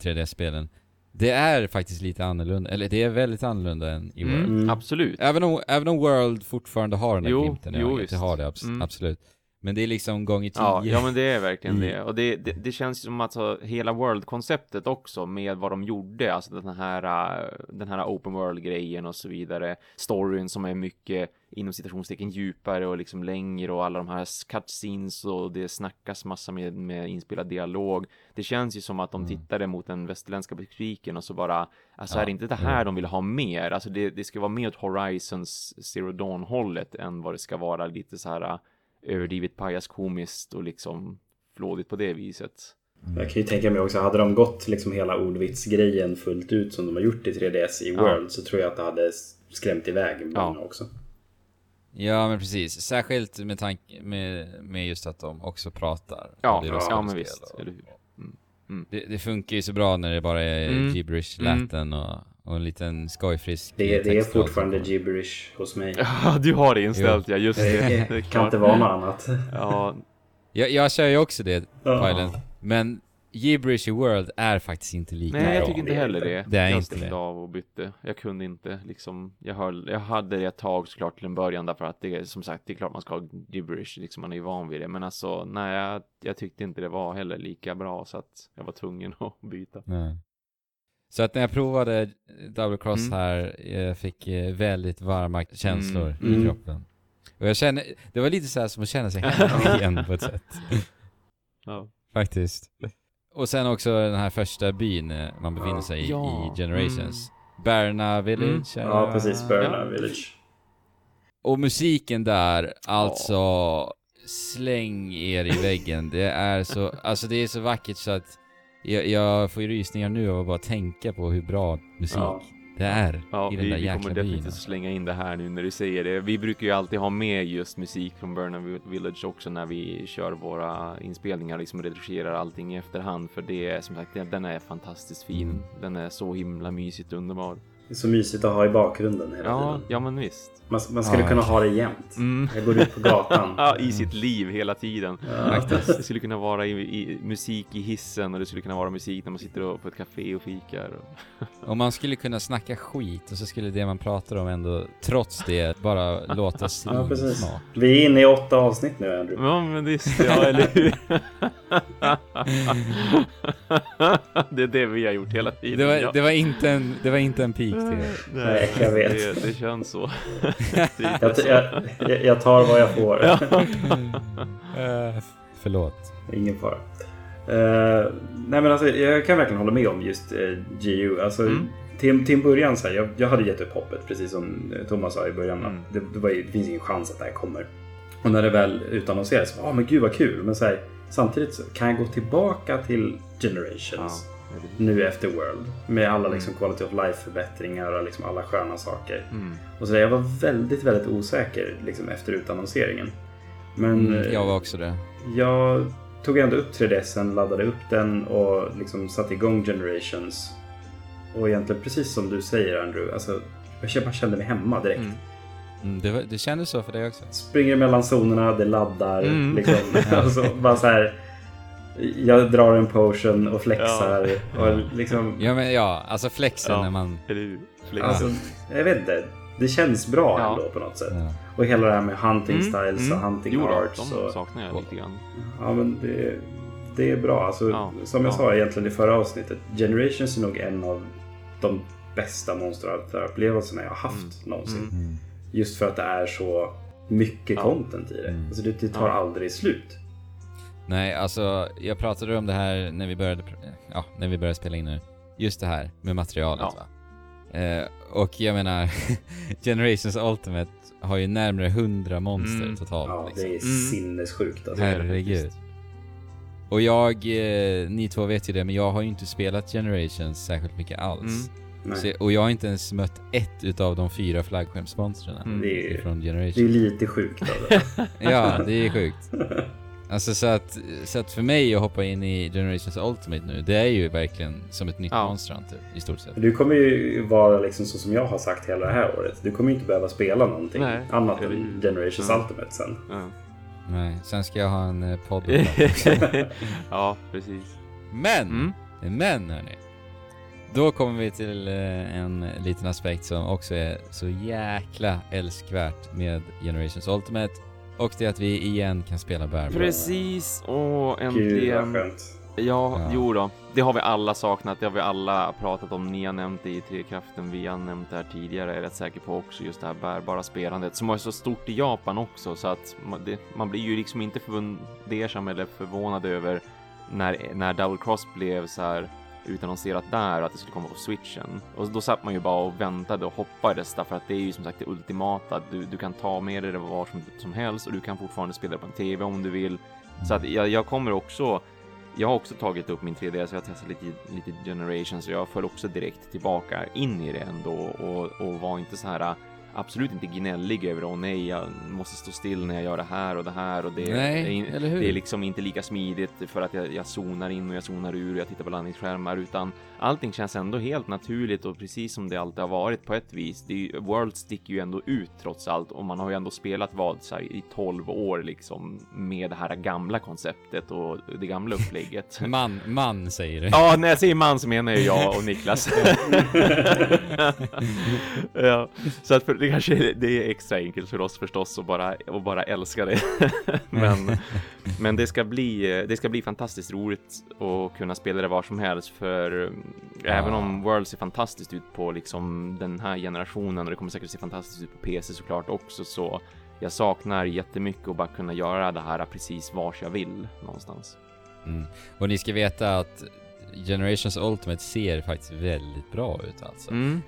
S3: 3D-spelen. Det är faktiskt lite annorlunda, eller det är väldigt annorlunda än i World.
S2: Mm,
S1: Mm.
S2: Absolut.
S3: Även om, även om World fortfarande har den där
S2: Jo,
S3: glimten i
S2: jo,
S3: ögat, det har det abs-
S2: Mm.
S3: absolut. Men det är liksom gång i tio.
S2: Ja, ja men det är verkligen
S1: Mm.
S2: det. Och det, det, det känns som att hela World-konceptet också med vad de gjorde, alltså den här, äh, den här open world-grejen och så vidare. Storyn som är mycket inom citationstecken djupare och liksom längre och alla de här cutscenes och det snackas massa med, med inspelad dialog. Det känns ju som att de
S3: Mm.
S2: tittade mot den västerländska publiken och så bara, alltså
S3: Ja,
S2: är det inte det här de vill ha mer? Alltså det, det ska vara mer åt Horizons Zero Dawn-hållet än vad det ska vara lite så här äh, överdrivet pajaskomiskt och liksom flådigt på det viset.
S1: Jag kan ju tänka mig också, hade de gått liksom hela ordvitsgrejen fullt ut som de har gjort i 3DS i
S2: Ja.
S1: World så tror jag att det hade skrämt iväg många
S2: Ja.
S1: också.
S3: Ja men precis, särskilt med tanke med, med just att de också pratar.
S2: Ja,
S3: Och det
S1: ja,
S2: men visst,
S3: och-
S2: eller hur? Mm.
S3: Det, det funkar ju så bra när det bara är
S2: Mm.
S3: gibberish
S2: Mm.
S3: latin och, och en liten skojfrisk
S1: Det, det är fortfarande
S3: alltså.
S1: gibberish hos mig.
S2: Ja, du har det inställt, ja just det. det
S1: kan inte vara något annat.
S2: Ja,
S3: jag, jag kör ju också det,
S1: Ja.
S3: Pajlen. Men gibberish i World är faktiskt inte lika
S2: nej jag
S3: bra.
S2: tycker inte
S1: det är
S2: heller
S1: inte.
S2: det.
S3: Det är
S2: jag
S3: inte det.
S2: av och bytte. Jag kunde inte liksom. Jag, höll, jag hade det ett tag såklart till en början därför att det är som sagt, det är klart man ska ha gibberish, liksom man är ju van vid det. Men alltså, nej, jag, jag tyckte inte det var heller lika bra så att jag var tvungen att byta.
S3: Nej. Så att när jag provade Double Cross
S2: Mm.
S3: här, jag fick eh, väldigt varma känslor
S1: Mm.
S3: i
S1: Mm.
S3: kroppen. Och jag känner, det var lite så här som att känna sig hemma igen på ett sätt.
S2: Ja.
S3: Faktiskt. Och sen också den här första byn eh, man befinner sig i,
S2: Ja.
S3: i Generations. Berna Village.
S1: Mm. Ja,
S3: eh,
S1: precis. Berna
S2: Ja.
S1: Village.
S3: Och musiken där, alltså släng er i väggen. Det är så, alltså det är så vackert så att jag, jag får ju rysningar nu av att bara tänka på hur bra musik
S1: Ja.
S3: det är
S2: Ja,
S3: i den
S2: vi,
S3: där
S2: vi
S3: jäkla
S2: kommer
S3: byn.
S2: definitivt
S3: alltså.
S2: slänga in det här nu när du säger det. Vi brukar ju alltid ha med just musik från Burna Village också när vi kör våra inspelningar, liksom redigerar allting i efterhand. För det är som sagt, den- den är fantastiskt fin.
S3: Mm.
S2: Den är så himla mysigt underbar.
S1: Det är så mysigt att ha i bakgrunden hela
S2: Ja,
S1: tiden.
S2: ja men visst.
S1: Man, man skulle
S3: Ja,
S1: kunna ha det jämt.
S2: Mm.
S1: Jag går ut på gatan.
S2: Ja, i sitt liv hela tiden.
S1: Ja.
S2: Det skulle kunna vara i, i, musik i hissen och det skulle kunna vara musik när man sitter och- på ett café och fikar. Och...
S3: Och man skulle kunna snacka skit och så skulle det man pratar om ändå, trots det, bara låta
S1: Ja, precis.
S3: svinsmart.
S1: Vi är inne i åtta avsnitt nu, Andrew.
S2: Ja, men det är ja, eller hur? det är det vi har gjort hela tiden.
S3: Det var,
S2: ja.
S3: det var inte en, det var inte en peak det.
S1: Nej, jag vet.
S2: Det, det känns så.
S1: Jag, jag, jag- jag tar vad jag får.
S3: Eh, förlåt.
S1: Ingen fara. Eh, nej men alltså, jag kan verkligen hålla med om just uh, GU. Alltså,
S2: Mm.
S1: till, till en början, så här, jag, jag hade gett upp hoppet, precis som eh, Thomas sa i början.
S2: Mm.
S1: att Det, det, var, det finns ingen chans att det här kommer. Och när det väl utannonserades, ja ah, men gud vad kul. Men så här, samtidigt så kan jag gå tillbaka till Generations
S2: Ja,
S1: nu efter World. Med alla liksom, quality of life förbättringar och liksom alla sköna saker.
S2: mm.
S1: Och så där, jag var väldigt, väldigt osäker liksom, efter utannonseringen. Men
S3: Mm,
S1: eh,
S3: jag var också det.
S1: jag tog ändå upp 3DSen, laddade upp den och liksom satte igång Generations. Och egentligen precis som du säger Andrew, alltså, jag kände mig hemma direkt.
S2: Mm.
S3: Mm, det, var, det kändes så för dig också.
S1: Springer mellan zonerna, det laddar.
S2: Mm.
S1: Liksom, alltså, bara så här, jag drar en potion och flexar. Och liksom,
S3: Ja men ja, alltså flexen
S2: Ja.
S3: när man...
S2: Eller
S1: alltså, jag vet inte. Det känns bra
S2: Ja.
S1: ändå på något sätt.
S3: Ja.
S1: Och hela det här med hunting
S2: Mm,
S1: styles
S2: mm.
S1: och hunting
S2: Jo
S1: arts.
S2: de
S1: och,
S2: saknar jag lite grann.
S1: Ja, men det, det är bra. Alltså,
S2: Ja,
S1: som jag
S2: ja.
S1: sa egentligen i förra avsnittet. Generations är nog en av de bästa monsterupplevelserna jag har haft någonsin.
S2: Mm.
S3: Mm.
S1: Just för att det är så mycket
S2: Ja.
S1: content i det.
S3: Mm.
S1: Alltså, det, det tar
S2: Ja.
S1: aldrig slut.
S3: Nej, alltså jag pratade om det här när vi började, ja, när vi började spela in nu. Just det här med materialet
S2: Ja.
S3: va. Eh, och jag menar, Generations Ultimate har ju närmare 100 monster
S2: Mm.
S3: totalt.
S1: Ja,
S3: liksom.
S1: det är
S2: Mm.
S1: sinnessjukt. Alltså.
S3: Herregud. Och jag, eh, ni två vet ju det, men jag har ju inte spelat Generations särskilt mycket alls.
S2: Mm.
S3: Så, och jag har inte ens mött ett utav de fyra flaggskeppsmonstren
S2: Mm.
S3: Från
S1: Det är lite sjukt. Alltså.
S3: Ja, det är sjukt. Alltså så att, så att för mig att hoppa in i Generations Ultimate nu, det är ju verkligen som ett nytt
S2: Ja.
S3: Monster Hunter i stort sett.
S1: Du kommer ju vara liksom så som jag har sagt hela det här året. Du kommer ju inte behöva spela någonting
S2: Nej,
S1: annat än? Generations
S2: Ja.
S1: Ultimate sen.
S2: Ja.
S3: Nej, sen ska jag ha en eh, podd.
S2: ja, precis.
S3: Men!
S2: Mm.
S3: Men hörni. Då kommer vi till eh, en liten aspekt som också är så jäkla älskvärt med Generations Ultimate. Och det är att vi igen kan spela bärbara.
S2: Precis, och
S1: Gud
S2: äntligen.
S1: skönt.
S2: Ja,
S3: Ja.
S2: jo då. Det har vi alla saknat, det har vi alla pratat om. Ni har nämnt det i Trekraften, vi har nämnt det här tidigare, jag är rätt säker på också, just det här bärbara spelandet som är så stort i Japan också, så att man, det, man blir ju liksom inte fundersam eller förvånad över när, när Double Cross blev så här utannonserat där att det skulle komma på switchen. Och då satt man ju bara och väntade och hoppades därför att det är ju som sagt det ultimata. Du, du kan ta med dig det var som, som helst och du kan fortfarande spela det på en TV om du vill. Så att jag, jag kommer också jag har också tagit upp min 3D så jag har testat lite, lite Generations och jag föll också direkt tillbaka in i det ändå och, och var inte så här absolut inte gnällig över åh nej, jag måste stå still när jag gör det här och det här och det,
S3: Nej,
S2: det, är,
S3: eller hur?
S2: det är liksom inte lika smidigt för att jag, jag zonar in och jag zonar ur och jag tittar på landningsskärmar utan allting känns ändå helt naturligt och precis som det alltid har varit på ett vis. Det ju- World sticker ju ändå ut trots allt och man har ju ändå spelat vad så här, i 12 år liksom med det här gamla konceptet och det gamla upplägget.
S3: Man, man säger det.
S2: Ja, när jag säger man så menar ju jag och Niklas. ja, så att för, det kanske är, det är extra enkelt för oss förstås att bara, och bara älska det. men, men det ska bli, det ska bli fantastiskt roligt att kunna spela det var som helst för
S3: Ja.
S2: även om World ser fantastiskt ut på liksom den här generationen och det kommer säkert se fantastiskt ut på PC såklart också så jag saknar jättemycket att bara kunna göra det här precis vars jag vill någonstans.
S3: Mm. Och ni ska veta att Generations Ultimate ser faktiskt väldigt bra ut alltså.
S2: Mm.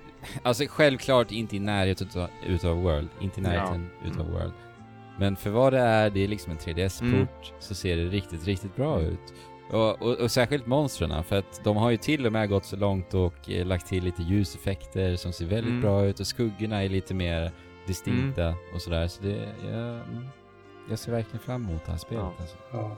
S3: Alltså självklart inte i närheten utav, utav World, inte i närheten
S2: Ja.
S3: utav
S2: Mm.
S3: World. Men för vad det är, det är liksom en 3DS-port,
S2: Mm.
S3: så ser det riktigt, riktigt bra ut. Och, och, och särskilt monstren för att de har ju till och med gått så långt och eh, lagt till lite ljuseffekter som ser väldigt
S2: Mm.
S3: bra ut och skuggorna är lite mer distinkta och sådär. Så det, jag, mm, jag ser verkligen fram emot det här spelet
S2: Ja.
S3: alltså.
S1: Ja.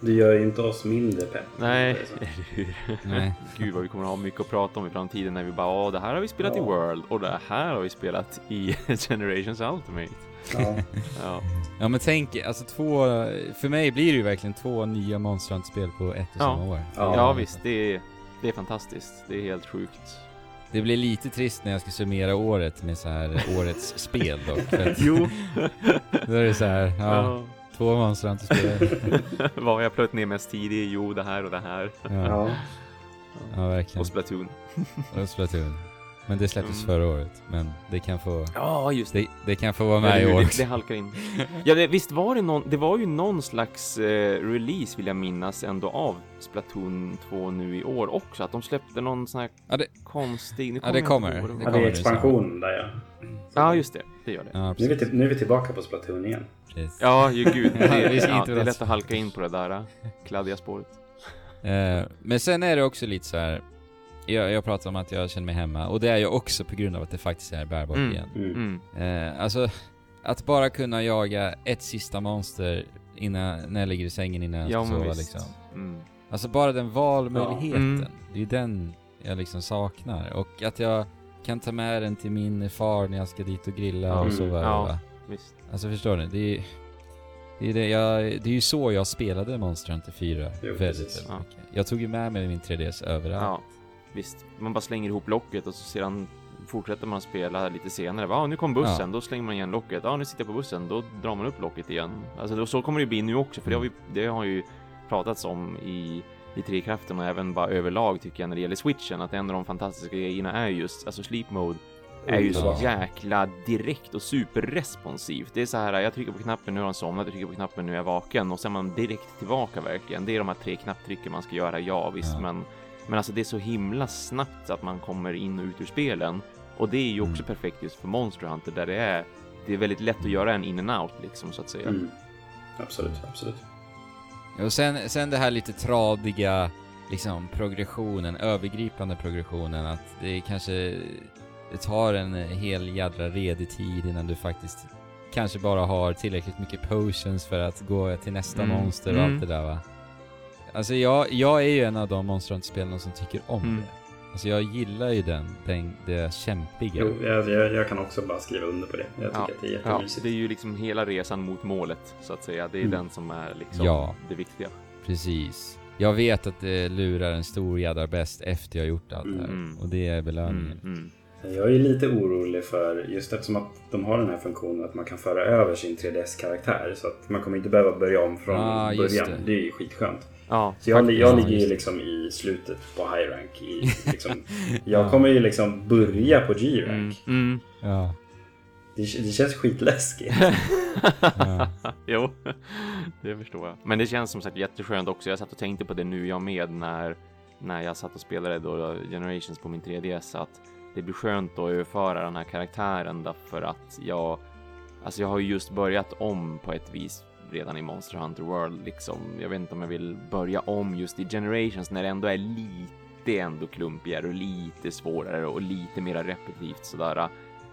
S1: Det gör ju inte oss mindre pepp.
S2: Nej, eller hur?
S3: Nej.
S2: Gud vad vi kommer ha mycket att prata om i framtiden när vi bara, ja det här har vi spelat i
S1: Ja.
S2: World och det här har vi spelat i Generations Ultimate.
S1: Ja.
S2: Ja,
S3: Ja men tänk, alltså två, för mig blir det ju verkligen två nya Monster Hunter-spel på ett och
S2: Ja.
S3: samma år.
S1: Ja.
S2: ja visst, det är, det är fantastiskt. Det är helt sjukt.
S3: Det blir lite trist när jag ska summera året med så här årets spel dock. För att
S2: Jo,
S3: då är det så här, ja,
S2: ja.
S3: två Monster Hunter-spel.
S2: vad har jag plöjt ner mest tid i? Jo, det här och det här.
S3: Ja,
S1: Ja.
S3: ja verkligen.
S2: Och Splatoon.
S3: Och Splatoon. Men det släpptes
S2: Mm.
S3: förra året. Men det kan få,
S2: Ja, just det.
S3: det, det kan få vara med
S2: Eller
S3: i år
S2: det,
S3: också.
S2: det halkar in. Ja, det, visst var det någon, det var ju någon slags eh, release vill jag minnas ändå av Splatoon 2 nu i år också. Att de släppte någon sån här
S3: Ja, det,
S2: konstig... nu
S3: Ja, det kommer. Det
S2: var.
S1: Ja, det
S3: kommer
S1: är expansion där ja. Så-
S2: Ja, just det. Det gör det.
S3: ja,
S1: Nu är, vi nu är vi tillbaka på Splatoon igen.
S3: precis.
S2: Ja, ju gud. Det,
S3: Ja,
S2: ja, det är lätt att halka in på det där eh, kladdiga spåret.
S3: Eh, men sen är det också lite så här. Jag, jag pratar om att jag känner mig hemma och det är ju också på grund av att det faktiskt är bärbart
S2: Mm.
S3: igen.
S1: Mm.
S2: Mm.
S3: Eh, alltså, att bara kunna jaga ett sista monster innan, när jag ligger i sängen innan jag
S2: Ja,
S3: ska sova liksom.
S2: Mm.
S3: Alltså bara den valmöjligheten.
S2: Mm.
S3: Det är ju den jag liksom saknar. Och att jag kan ta med den till min far när jag ska dit och grilla och
S1: Mm.
S3: sova
S2: Ja. Visst.
S3: Alltså förstår ni? Det är, det är, det, jag, det är ju så jag spelade Monster Hunter 4
S1: Jo,
S3: väldigt, väldigt
S2: Ja.
S3: mycket. Jag tog ju med mig min 3DS överallt.
S2: Visst. Man bara slänger ihop locket och så sedan fortsätter man spela lite senare. Ja, nu kom bussen,
S3: Ja.
S2: då slänger man igen locket. Ja, nu sitter jag på bussen, då drar man upp locket igen. Alltså då, så kommer det bli nu också, för det har, vi, det har ju pratats om i, i Trekraften och även bara överlag tycker jag när det gäller switchen, att en av de fantastiska grejerna är just, alltså sleep mode är ju så jäkla direkt och superresponsivt. Det är så här, jag trycker på knappen, nu har han somnat, jag trycker på knappen, nu är jag vaken och sen man direkt tillbaka verkligen. Det är de här tre knapptrycken man ska göra, ja visst,
S3: Ja.
S2: men men alltså det är så himla snabbt att man kommer in och ut ur spelen. Och det är ju också
S3: Mm.
S2: perfekt just för Monster Hunter där det är, det är väldigt lätt att göra en in and out liksom så att säga.
S1: Mm. Absolut, absolut.
S3: Och sen, sen det här lite tradiga, liksom progressionen, övergripande progressionen, att det kanske, det tar en hel jädra redig tid innan du faktiskt kanske bara har tillräckligt mycket potions för att gå till nästa
S2: Mm.
S3: monster och
S2: Mm.
S3: allt det där va. Alltså jag, jag är ju en av de Monster Hunter-spelarna som tycker om
S2: Mm.
S3: det. Alltså jag gillar ju den, den det kämpiga.
S1: Jo, jag, jag, jag kan också bara skriva under på det. Jag tycker
S2: Ja,
S1: att det är
S2: Ja,
S1: jättemysigt.
S2: det är ju liksom hela resan mot målet så att säga. Det är
S1: Mm.
S2: den som är liksom
S3: Ja.
S2: det viktiga.
S3: Precis. Jag vet att det lurar en stor jädra bäst efter jag gjort allt det här.
S2: Mm.
S3: Och det är belöningen.
S2: Mm, mm.
S1: Jag är lite orolig för, just eftersom att de har den här funktionen att man kan föra över sin 3DS-karaktär. Så att man kommer inte behöva börja om från
S3: Ah, just
S1: början.
S3: det.
S1: Det. är ju skitskönt.
S2: Ja,
S1: Så jag,
S3: Faktiskt.
S1: jag
S3: Ja,
S1: ligger ju liksom i slutet på high rank. I, liksom, jag
S3: Ja.
S1: kommer ju liksom börja på
S2: mm,
S1: G-rank.
S2: mm.
S3: Ja.
S1: Det, det känns skitläskigt.
S3: Ja.
S2: jo, det förstår jag. Men det känns som sagt jätteskönt också. Jag satt och tänkte på det nu jag med när, när jag satt och spelade då Generations på min 3DS att det blir skönt att överföra den här karaktären därför att jag, alltså jag har ju just börjat om på ett vis redan i Monster Hunter World liksom. Jag vet inte om jag vill börja om just i Generations när det ändå är lite ändå klumpigare och lite svårare och lite mer repetitivt sådär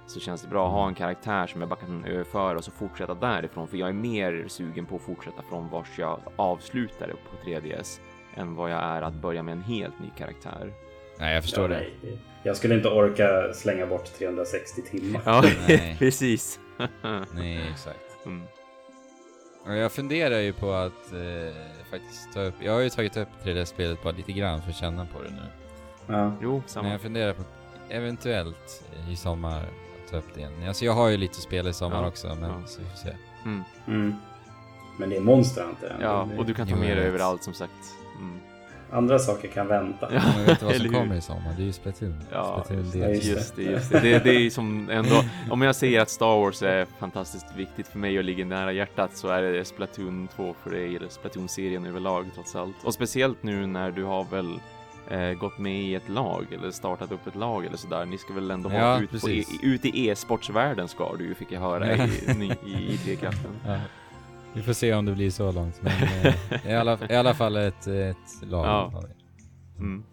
S2: så känns det bra att ha en karaktär som jag bara kan överföra och så fortsätta därifrån. För jag är mer sugen på att fortsätta från vars jag avslutade på 3DS än vad jag är att börja med en helt ny karaktär.
S3: Nej, jag förstår
S1: Ja,
S3: det.
S1: nej. Jag skulle inte orka slänga bort 360 timmar.
S2: Ja,
S3: Nej.
S2: precis.
S3: Nej, exakt.
S2: mm.
S3: Jag funderar ju på att eh, faktiskt ta upp... Jag har ju tagit upp 3D-spelet bara lite grann för att känna på det nu.
S1: Ja.
S2: Jo,
S3: Men
S2: samma.
S3: jag funderar på eventuellt i sommar ta upp det igen. Alltså jag har ju lite spel i sommar
S2: Ja,
S3: också, men
S2: ja.
S3: så vi får se.
S2: Mm.
S1: Mm. Men det är Monster Hunter.
S2: Ja, och du kan ta
S3: Jo,
S2: med dig
S3: vet.
S2: överallt som sagt. Mm.
S1: Andra saker kan vänta.
S2: Ja,
S3: Men vet du vad
S2: eller
S3: som
S2: hur?
S3: kommer i sommar? Det är ju Splatoon.
S2: Ja,
S3: Splatoon
S1: det.
S3: DLC.
S2: Just det, just det. det. Det är ju som ändå, om jag säger att Star Wars är fantastiskt viktigt för mig och ligger nära hjärtat så är det Splatoon 2 för dig, eller Splatoon-serien överlag trots allt. Och speciellt nu när du har väl eh, gått med i ett lag eller startat upp ett lag eller sådär. Ni ska väl ändå ha
S3: Ja,
S2: ut, på, e, ut i e-sportsvärlden ska du ju, fick jag höra i, ny, i IT-kraften.
S3: Ja. Vi får se om det blir så långt, men eh, i, alla, i alla fall ett, ett lag
S2: Ja.
S3: vi.
S2: Mm.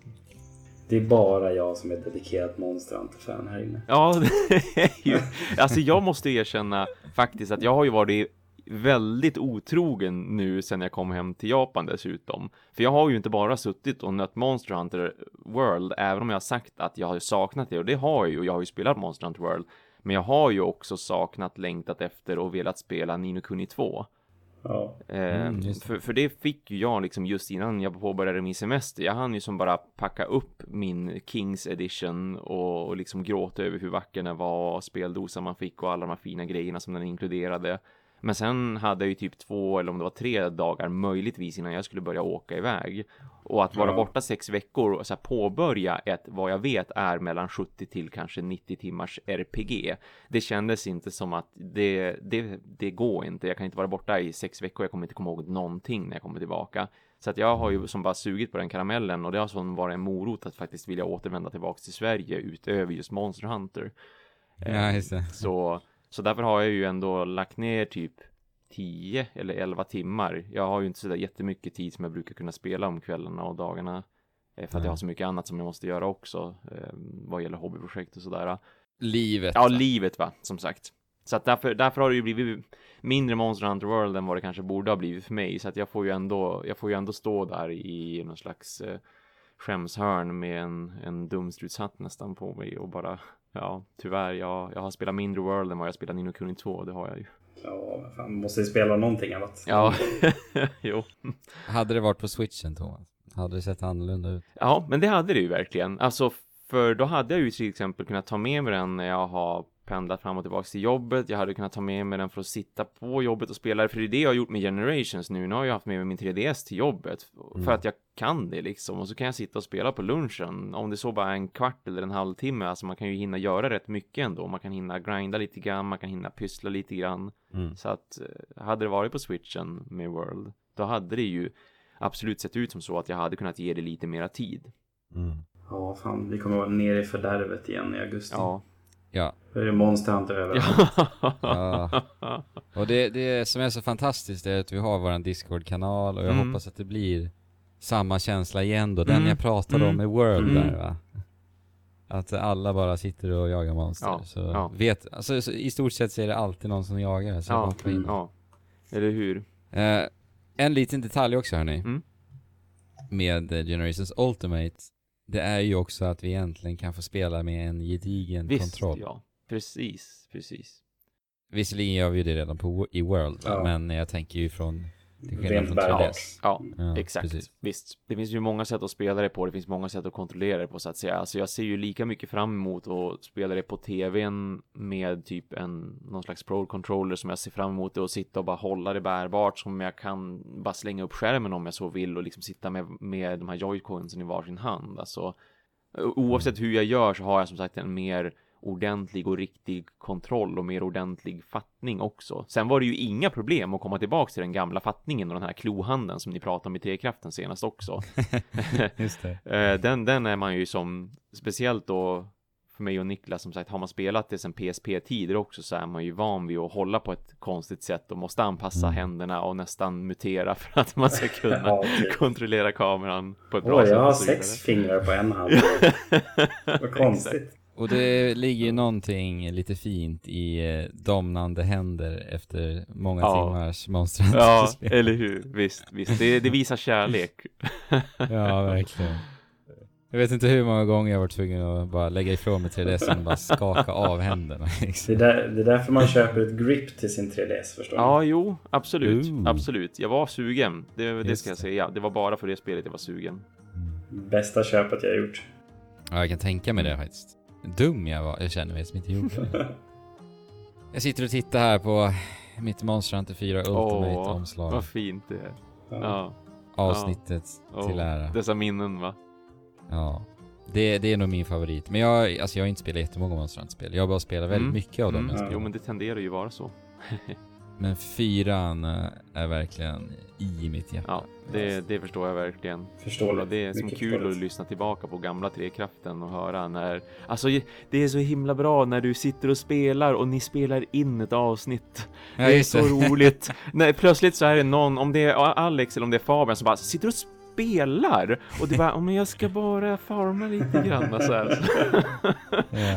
S1: Det är bara jag som är dedikerat Monster Hunter-fan här inne.
S2: Ja, ju, alltså jag måste erkänna faktiskt att jag har ju varit väldigt otrogen nu sen jag kom hem till Japan dessutom. För jag har ju inte bara suttit och nött Monster Hunter World, även om jag har sagt att jag har saknat det, och det har jag ju, och jag har ju spelat Monster Hunter World. Men jag har ju också saknat, längtat efter och velat spela Nino Kuni 2.
S1: Ja.
S2: Eh,
S3: Mm, det.
S2: för, för det fick ju jag liksom just innan jag påbörjade min semester. Jag hann ju som bara packa upp min Kings edition och, och liksom gråta över hur vacker den var och speldosan man fick och alla de här fina grejerna som den inkluderade. Men sen hade jag ju typ två eller om det var tre dagar möjligtvis innan jag skulle börja åka iväg. Och att vara
S1: Ja.
S2: borta sex veckor och så här påbörja ett, vad jag vet är mellan 70 till kanske 90 timmars RPG. Det kändes inte som att det, det, det går inte. Jag kan inte vara borta i sex veckor. Jag kommer inte komma ihåg någonting när jag kommer tillbaka. Så att jag har ju som bara sugit på den karamellen och det har som varit en morot att faktiskt vilja återvända tillbaka till Sverige utöver just Monster Hunter.
S3: Ja, just det.
S2: Så, så därför har jag ju ändå lagt ner typ 10 eller 11 timmar. Jag har ju inte sådär jättemycket tid som jag brukar kunna spela om kvällarna och dagarna. eh, För att jag har så mycket annat som jag måste göra också. eh, Vad gäller hobbyprojekt och sådär.
S3: Livet.
S2: Ja,
S3: va?
S2: livet va, som sagt. Så att därför, därför har det ju blivit mindre Monster Hunter World än vad det kanske borde ha blivit för mig. Så att jag får ju ändå, jag får ju ändå stå där i någon slags eh, skämshörn med en, en dumstrutshatt nästan på mig och bara, ja, tyvärr, jag, jag har spelat mindre World än vad jag spelat Nino Kuni 2, det har jag ju.
S1: Ja, men fan, måste ju spela någonting annat.
S2: Ja, jo.
S3: Hade det varit på switchen, Thomas? Hade det sett annorlunda ut?
S2: Ja, men det hade det ju verkligen. Alltså, för då hade jag ju till exempel kunnat ta med mig den när jag har pendlat fram och tillbaka till jobbet. Jag hade kunnat ta med mig den för att sitta på jobbet och spela. För det är det jag har gjort med Generations nu. Nu har jag haft med mig min 3DS till jobbet.
S3: Mm.
S2: För att jag kan det liksom. Och så kan jag sitta och spela på lunchen. Om det så bara är en kvart eller en halvtimme. Alltså man kan ju hinna göra rätt mycket ändå. Man kan hinna grinda lite grann. Man kan hinna pyssla lite grann.
S3: Mm.
S2: Så att eh, hade det varit på switchen med World. Då hade det ju absolut sett ut som så att jag hade kunnat ge det lite mera tid.
S3: Mm.
S1: Ja, fan. Vi kommer vara nere i fördärvet igen i augusti.
S2: Ja.
S3: Ja.
S1: Då är det Monster Hunter över.
S3: Ja. Och det, det som är så fantastiskt är att vi har våran Discord-kanal och jag
S2: Mm.
S3: hoppas att det blir samma känsla igen då. Den
S2: Mm.
S3: jag pratade om
S2: Mm.
S3: i World
S1: Mm.
S3: där va. Att alla bara sitter och jagar monster.
S2: Ja,
S3: Så
S2: ja.
S3: vet, alltså så i stort sett så är det alltid någon som jagar. Så jag
S2: Ja,
S3: in.
S2: ja. Eller hur?
S3: Eh, en liten detalj också hörni.
S2: Mm.
S3: Med eh, Generations Ultimate. Det är ju också att vi äntligen kan få spela med en gedigen
S2: Visst,
S3: kontroll.
S2: ja. Precis, precis.
S3: Visserligen gör vi ju det redan på, i World?
S1: Ja.
S3: men jag tänker ju från...
S1: Rent
S3: från. 3DS.
S2: Ja,
S3: Ja,
S2: exakt.
S3: precis.
S2: Visst. Det finns ju många sätt att spela det på. Det finns många sätt att kontrollera det på så att säga. Alltså jag ser ju lika mycket fram emot att spela det på tvn med typ en någon slags pro controller som jag ser fram emot och sitta och bara hålla det bärbart som jag kan bara slänga upp skärmen om jag så vill och liksom sitta med, med de här joyconsen i varsin hand. Alltså oavsett hur jag gör så har jag som sagt en mer ordentlig och riktig kontroll och mer ordentlig fattning också. Sen var det ju inga problem att komma tillbaka till den gamla fattningen och den här klohanden som ni pratade om i Trekraften senast också.
S3: Just det.
S2: Eh, den, den är man ju som, speciellt då för mig och Niklas som sagt, har man spelat det sen PSP-tider också så är man ju van vid att hålla på ett konstigt sätt och måste anpassa
S3: Mm.
S2: händerna och nästan mutera för att man ska kunna
S1: Ja, typ.
S2: kontrollera kameran på ett bra
S1: Oj,
S2: sätt.
S1: jag har sex fingrar på en hand. Vad konstigt.
S3: Och det ligger ju någonting lite fint i eh, domnande händer efter många
S2: Ja.
S3: timmars monster
S2: Ja, eller hur? Visst, visst. Det, det visar kärlek.
S3: Ja, verkligen. Jag vet inte hur många gånger jag var tvungen att bara lägga ifrån mig 3DS och bara skaka av händerna.
S1: Det
S3: Liksom.
S1: är, där, det är därför man köper ett grip till sin 3DS, förstår ni?
S2: Ja, jo, absolut.
S3: Ooh.
S2: Absolut. Jag var sugen. Det, det ska jag
S3: det.
S2: säga. Det var bara för det spelet jag var sugen.
S1: Bästa köpet jag gjort.
S3: Ja, jag kan tänka mig det faktiskt. Dum jag var, jag känner mig som inte gjorde det. Jag sitter och tittar här på mitt Monster Hunter 4 Ultimate-omslag.
S2: vad fint det är.
S1: Ja.
S2: Ja.
S3: Avsnittet
S2: Åh,
S3: till ära.
S2: Dessa minnen va?
S3: Ja. Det, det är nog min favorit. Men jag, alltså jag har inte spelat jättemånga Monster Hunter-spel. Jag har bara spelat väldigt
S2: Mm.
S3: mycket av dem.
S2: Mm.
S1: Ja.
S2: Jo men det tenderar ju vara så.
S3: Men fyran eh, är verkligen i mitt hjärta.
S2: Ja, det, det förstår jag verkligen. Och det är som
S1: Mycket
S2: kul
S1: förståeligt.
S2: att lyssna tillbaka på gamla Trekraften och höra när... Alltså det är så himla bra när du sitter och spelar och ni spelar in ett avsnitt.
S3: Ja,
S2: det är så roligt. när plötsligt så är det någon, om det är Alex eller om det är Fabian som bara sitter och spelar och du bara, "Ja, men jag ska bara farma lite grann så här.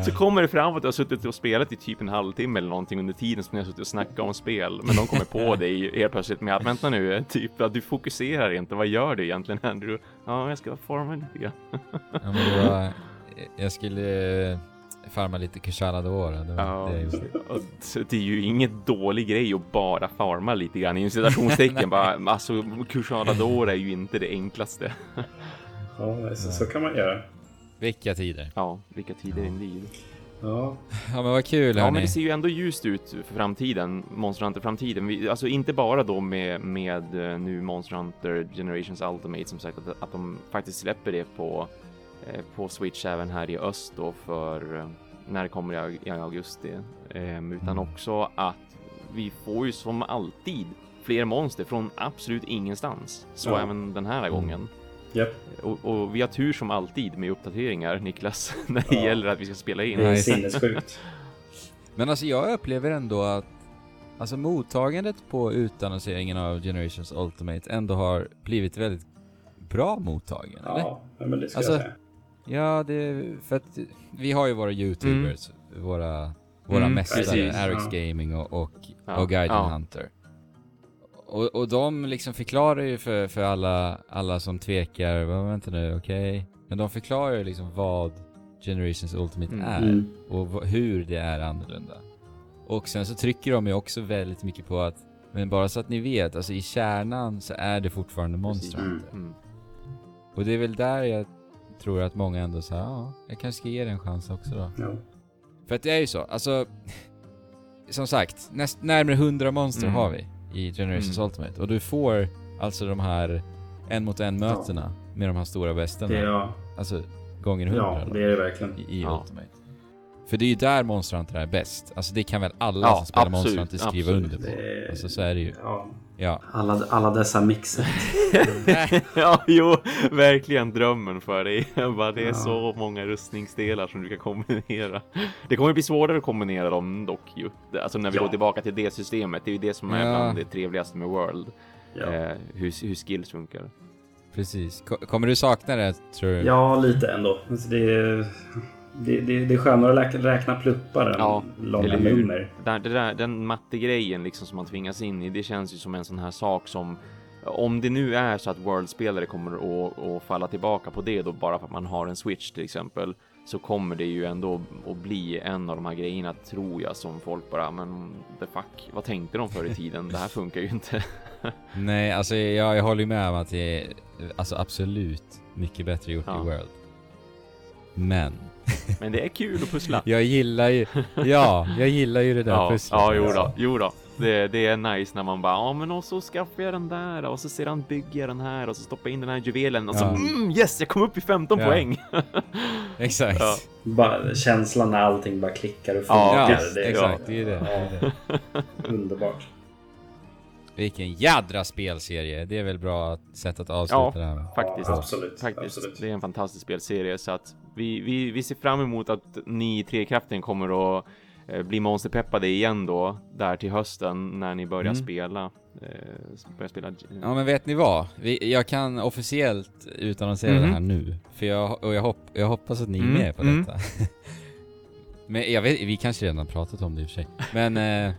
S2: Så kommer det fram att du har suttit och spelat i typ en halvtimme eller någonting under tiden som ni har suttit och snackat om spel. Men de kommer på dig helt plötsligt med att vänta nu, typ att du fokuserar inte. Vad gör du egentligen Andrew? Ja, jag ska farma lite grann.
S3: Jag skulle farma lite Kushala Dora. Det
S2: Ja,
S3: det
S2: det är ju inget dålig grej att bara farma lite grann i citationstecken. bara, alltså, Kushadadora är ju inte det enklaste.
S1: Ja, så, så kan man göra.
S3: Vilka tider.
S2: Ja, vilka tider indeed.
S1: Ja,
S3: Ja men vad kul
S2: Ja, men det ser ju ändå ljust ut för framtiden, Monster Hunter-framtiden. Vi- Alltså inte bara då med, med eh, nu Monster Hunter Generations Ultimate som sagt, att, att de faktiskt släpper det på, på Switch även här i öst då för eh, när det kommer i, au- i augusti. Eh, utan
S3: Mm.
S2: också att vi får ju som alltid fler monster från absolut ingenstans. Så
S1: Ja.
S2: även den här gången.
S1: japp.
S2: Och, och vi har tur som alltid med uppdateringar, Niklas, när det
S1: Ja.
S2: gäller att vi ska spela in.
S1: Det är sinnessjukt.
S3: Men alltså jag upplever ändå att Alltså mottagandet på utannonseringen av Generations Ultimate ändå har blivit väldigt bra mottagen, eller?
S1: Ja, ja, men det ska
S3: Alltså,
S1: jag säga.
S3: Ja, det för att vi har ju våra YouTubers, våra, våra
S2: Mm,
S3: mästare,
S1: precis,
S3: Arex
S1: ja.
S3: Gaming och, och,
S2: Ja,
S3: och Guardian
S2: ja.
S3: Hunter. Och, och de liksom förklarar ju för, för alla, alla som tvekar, "Vad, vänta nu, okej? Men de förklarar ju liksom vad Generations Ultimate
S2: Mm.
S3: är
S1: Mm.
S3: och hur det är annorlunda. Och sen så trycker de ju också väldigt mycket på att, men bara så att ni vet, alltså i kärnan så är det fortfarande Monster. Hunter.
S2: Mm.
S3: Och det är väl där jag tror att många ändå säger, ja, jag kanske ska ge det en chans också då.
S1: Ja.
S3: För att det är ju så, alltså, som sagt, näst, närmare 100 monster
S2: Mm.
S3: har vi i Generations
S2: Mm.
S3: Ultimate. Och du får alltså de här en mot en mötena med de här stora
S1: är, ja,
S3: Alltså, gånger 100
S1: ja, det är det verkligen.
S3: i, i
S2: Ja.
S3: Ultimate. För det är ju där Monster Hunter är bäst. Alltså det kan väl alla
S2: Ja,
S3: som spelar
S2: absolut,
S3: Monster Hunter skriva
S2: absolut.
S3: under på.
S1: Det-
S3: Alltså så är det ju.
S1: Ja.
S3: Ja.
S1: Alla, alla dessa mixer.
S2: ja, jo, verkligen drömmen för dig. Bara, det är
S1: Ja.
S2: så många rustningsdelar som du kan kombinera. Det kommer bli svårare att kombinera dem dock ju. Alltså när vi
S1: Ja.
S2: går tillbaka till det systemet. Det är ju det som är
S3: Ja.
S2: bland det trevligaste med World.
S1: Ja.
S2: Eh, hur, hur skills funkar.
S3: Precis. Ko- Kommer du sakna det tror du?
S1: ja, lite ändå. Alltså det, är- det, det, det är skönare att räkna, räkna pluppar än
S2: Ja,
S1: långa nummer.
S2: Det där, det där, den mattegrejen liksom som man tvingas in i, det känns ju som en sån här sak som om det nu är så att World-spelare kommer att, att falla tillbaka på det då bara för att man har en Switch till exempel så kommer det ju ändå att bli en av de här grejerna tror jag som folk bara men the fuck, vad tänkte de förr i tiden? Det här funkar ju inte.
S3: Nej, alltså jag, jag håller ju med om att det är alltså absolut mycket bättre gjort
S2: Ja.
S3: i World. Men
S2: Men det är kul att pussla.
S3: jag gillar ju, ja, jag gillar ju det där
S2: Ja,
S3: pusslet.
S2: ja, jo då, jo då. Det, det är nice när man bara, ja men och så skaffar jag den där och så sedan bygger jag den här och så stoppar jag in den här juvelen och så,
S3: Ja.
S2: mm, yes, jag kom upp i 15
S3: Ja.
S2: poäng.
S3: Exakt.
S2: Ja.
S1: Bara, känslan när allting bara klickar och funkar.
S3: Ja,
S1: det är,
S3: exakt, det är det. det, är det.
S1: Underbart.
S3: Vilken jädra spelserie. Det är väl bra sätt att avsluta
S2: Ja.
S3: det här med.
S2: Faktiskt.
S1: Ja, absolut.
S2: Faktiskt,
S1: absolut.
S2: det är en fantastisk spelserie så att vi, vi, vi ser fram emot att ni i Trekraften kommer att eh, bli monsterpeppade igen då där till hösten när ni börjar
S3: Mm.
S2: spela. Eh, börjar spela.
S3: Ja men vet ni vad? Vi, jag kan officiellt utannonsera
S2: Mhm.
S3: det här nu. För jag, och jag, hopp, jag hoppas att ni är
S2: Mm,
S3: med på
S2: mm.
S3: detta. men jag vet, vi kanske redan pratat om det i och för sig. Men eh,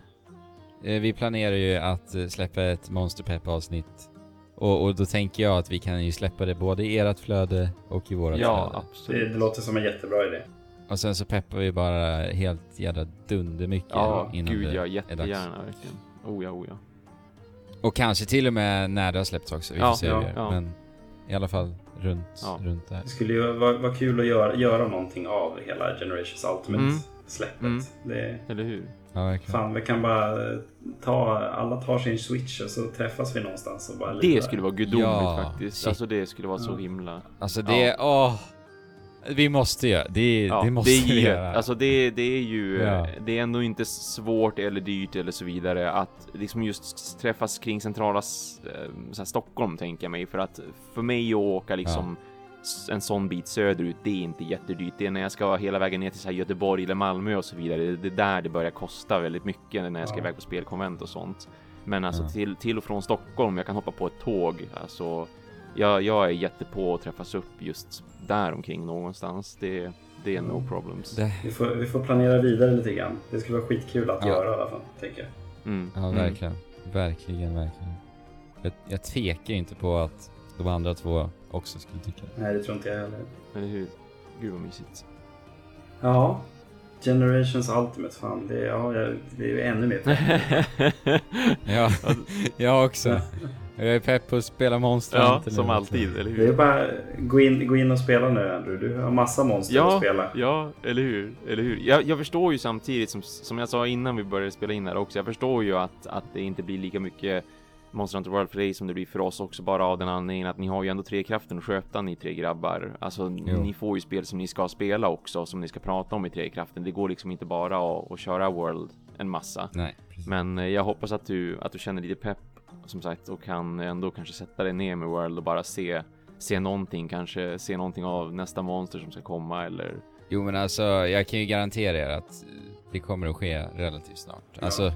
S3: eh, vi planerar ju att eh, släppa ett Monster Pep avsnitt. Och, och då tänker jag att vi kan ju släppa det både i ert flöde och i vårat
S2: Ja,
S3: flöde.
S1: Det,
S2: absolut.
S1: det låter som en jättebra idé.
S3: Och sen så peppar vi bara helt jävla dundermycket
S2: Ja,
S3: innan
S2: gud
S3: det
S2: ja,
S3: är dags.
S2: jättegärna verkligen. Oh ja, oh ja.
S3: Och kanske till och med när det har släppts också. Vi
S2: Ja,
S3: får se
S1: ja,
S3: vi gör.
S2: ja.
S3: Men i alla fall runt,
S2: Ja.
S3: runt där.
S1: Det skulle ju vara, vara kul att göra, göra någonting av hela Generations
S2: Mm.
S1: Ultimate-släppet.
S2: Mm.
S1: Det,
S2: Eller hur?
S3: Ja.
S1: Fan, vi kan bara eh, ta, alla tar sin switch och så träffas vi någonstans och bara
S2: Det skulle vara gudomligt
S3: Ja,
S2: faktiskt.
S3: shit.
S2: Alltså det skulle vara så
S1: Ja.
S2: himla...
S3: Alltså det, åh! Vi måste göra det.
S2: Ja,
S3: det måste
S2: det är
S3: vi
S2: ju,
S3: göra.
S2: Alltså det, det är ju,
S3: Ja.
S2: det är ändå inte svårt eller dyrt eller så vidare att liksom just träffas kring centrala eh, så här Stockholm tänker jag mig för att för mig att åka liksom s- en sån bit söderut, det är inte jättedyrt. Det är när jag ska hela vägen ner till så här Göteborg eller Malmö och så vidare. Det är där det börjar kosta väldigt mycket när jag ska
S1: Ja.
S2: iväg på spelkonvent och sånt. Men alltså
S3: Ja.
S2: till, till och från Stockholm, jag kan hoppa på ett tåg. Alltså, jag, jag är jättepå att träffas upp just där omkring någonstans. Det, det är no
S1: Mm.
S2: problems.
S3: det,
S1: Vi får, vi får planera vidare lite grann. Det skulle vara skitkul att
S3: Ja.
S1: göra i alla fall, tänker jag.
S2: Mm.
S3: ja,
S2: mm.
S3: verkligen. Verkligen, verkligen. Jag, jag tvekar inte på att de andra två också skulle tycka det.
S1: Nej, det tror inte jag heller.
S2: Eller hur? Gud vad mysigt.
S1: Ja, Generations Ultimate, fan. Det, ja, jag, det är ju ännu mer pepp.
S3: Ja, jag också. Jag är pepp på att spela Monster
S2: ja, som
S3: verkligen.
S2: alltid, eller
S1: Det är
S2: hur?
S1: bara gå in, gå in och spela nu, Andrew. Du har massa monster att
S2: Ja,
S1: spela.
S2: ja, eller hur? Eller hur? Jag, jag förstår ju samtidigt, som, som jag sa innan vi började spela in här också, jag förstår ju att, att det inte blir lika mycket Monster Hunter World för dig som det blir för oss också bara av den anledningen att ni har ju ändå tre kraften att sköta ni tre grabbar. Alltså
S3: Jo.
S2: ni får ju spel som ni ska spela också som ni ska prata om i tre kraften. Det går liksom inte bara att, att köra World en massa.
S3: Nej.
S2: Men eh, jag hoppas att du, att du känner lite pepp som sagt och kan ändå kanske sätta dig ner med World och bara se, se någonting, kanske se någonting av nästa monster som ska komma eller
S3: Jo men alltså, jag kan ju garantera er att det kommer att ske relativt snart.
S1: Ja.
S3: Alltså,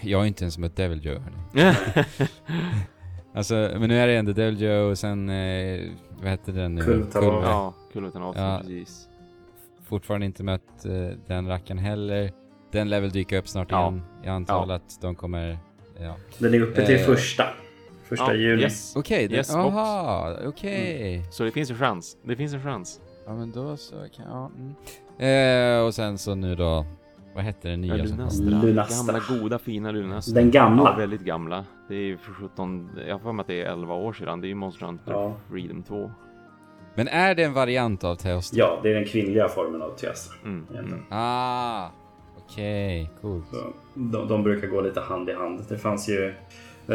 S3: jag är inte ens som ett Devil Joe hörni. Alltså, men nu är det ändå Devil Joe och sen, eh, vad heter den nu?
S1: Kultarov.
S3: Kulve.
S2: ja, Kulverten av
S3: Ja.
S2: precis.
S3: Fortfarande inte mött eh, den rackaren heller. Den lär väl dyka upp snart
S2: Ja.
S3: igen. Jag antar att de kommer, ja.
S1: Den är uppe till
S3: Eh,
S1: första. Första
S2: Ja,
S1: juni.
S2: yes.
S3: Okej,
S2: Yes,
S3: yes, aha, okej.
S2: Så det finns en chans. Det finns en chans.
S3: Ja men då så kan ja, mm. eh, Och sen så nu då, vad hette den nya?
S2: Lunastra.
S1: Lunastra.
S2: Gamla goda fina Lunastra.
S1: Den gamla.
S2: Ja, väldigt gamla. Det är för 17, jag har för mig att det är 11 år sedan. Det är ju Monster Hunter
S1: Ja.
S2: Freedom 2.
S3: Men är det en variant av Teostra?
S1: Ja, det är den kvinnliga formen av Teastra.
S2: Mm. Mm.
S3: Ah, okej, coolt.
S1: Så de, de brukar gå lite hand i hand. Det fanns ju eh,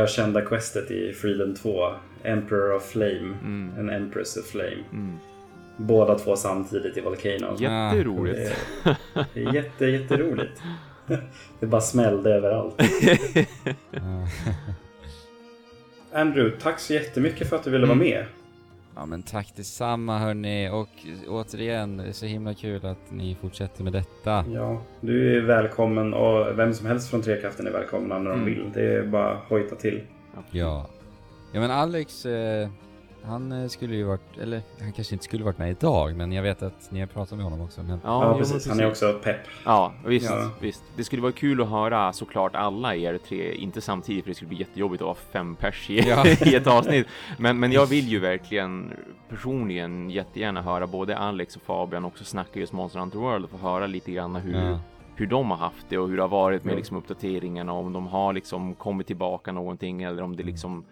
S1: ökända questet i Freedom 2. Emperor of Flame.
S2: Mm.
S1: En Empress of Flame.
S2: Mm.
S1: Båda två samtidigt i Volcano.
S2: Jätteroligt.
S1: Det är, det är jätte, jätteroligt. Det bara smällde överallt. Andrew, tack så jättemycket för att du ville vara
S2: Mm.
S1: med.
S3: ja men tack detsamma hörni och återigen, det är så himla kul att ni fortsätter med detta.
S1: Ja, du är välkommen och vem som helst från Trekraften är välkomna när de
S2: Mm.
S1: vill. Det är bara att hojta till.
S3: Ja. Ja men Alex, eh, han eh, skulle ju varit, eller han kanske inte skulle varit med idag, men jag vet att ni har pratat med honom också. Men,
S1: Ja, precis. Han är också pepp.
S2: Ja, visst,
S1: Ja.
S2: visst. Det skulle vara kul att höra såklart alla er tre, inte samtidigt för det skulle bli jättejobbigt att vara fem pers i,
S3: Ja.
S2: i ett avsnitt. Men, men jag vill ju verkligen personligen jättegärna höra både Alex och Fabian också snacka just Monster Hunter World och få höra lite grann hur,
S3: ja.
S2: hur de har haft det och hur det har varit med
S1: Ja.
S2: liksom uppdateringarna, om de har liksom kommit tillbaka någonting eller om det liksom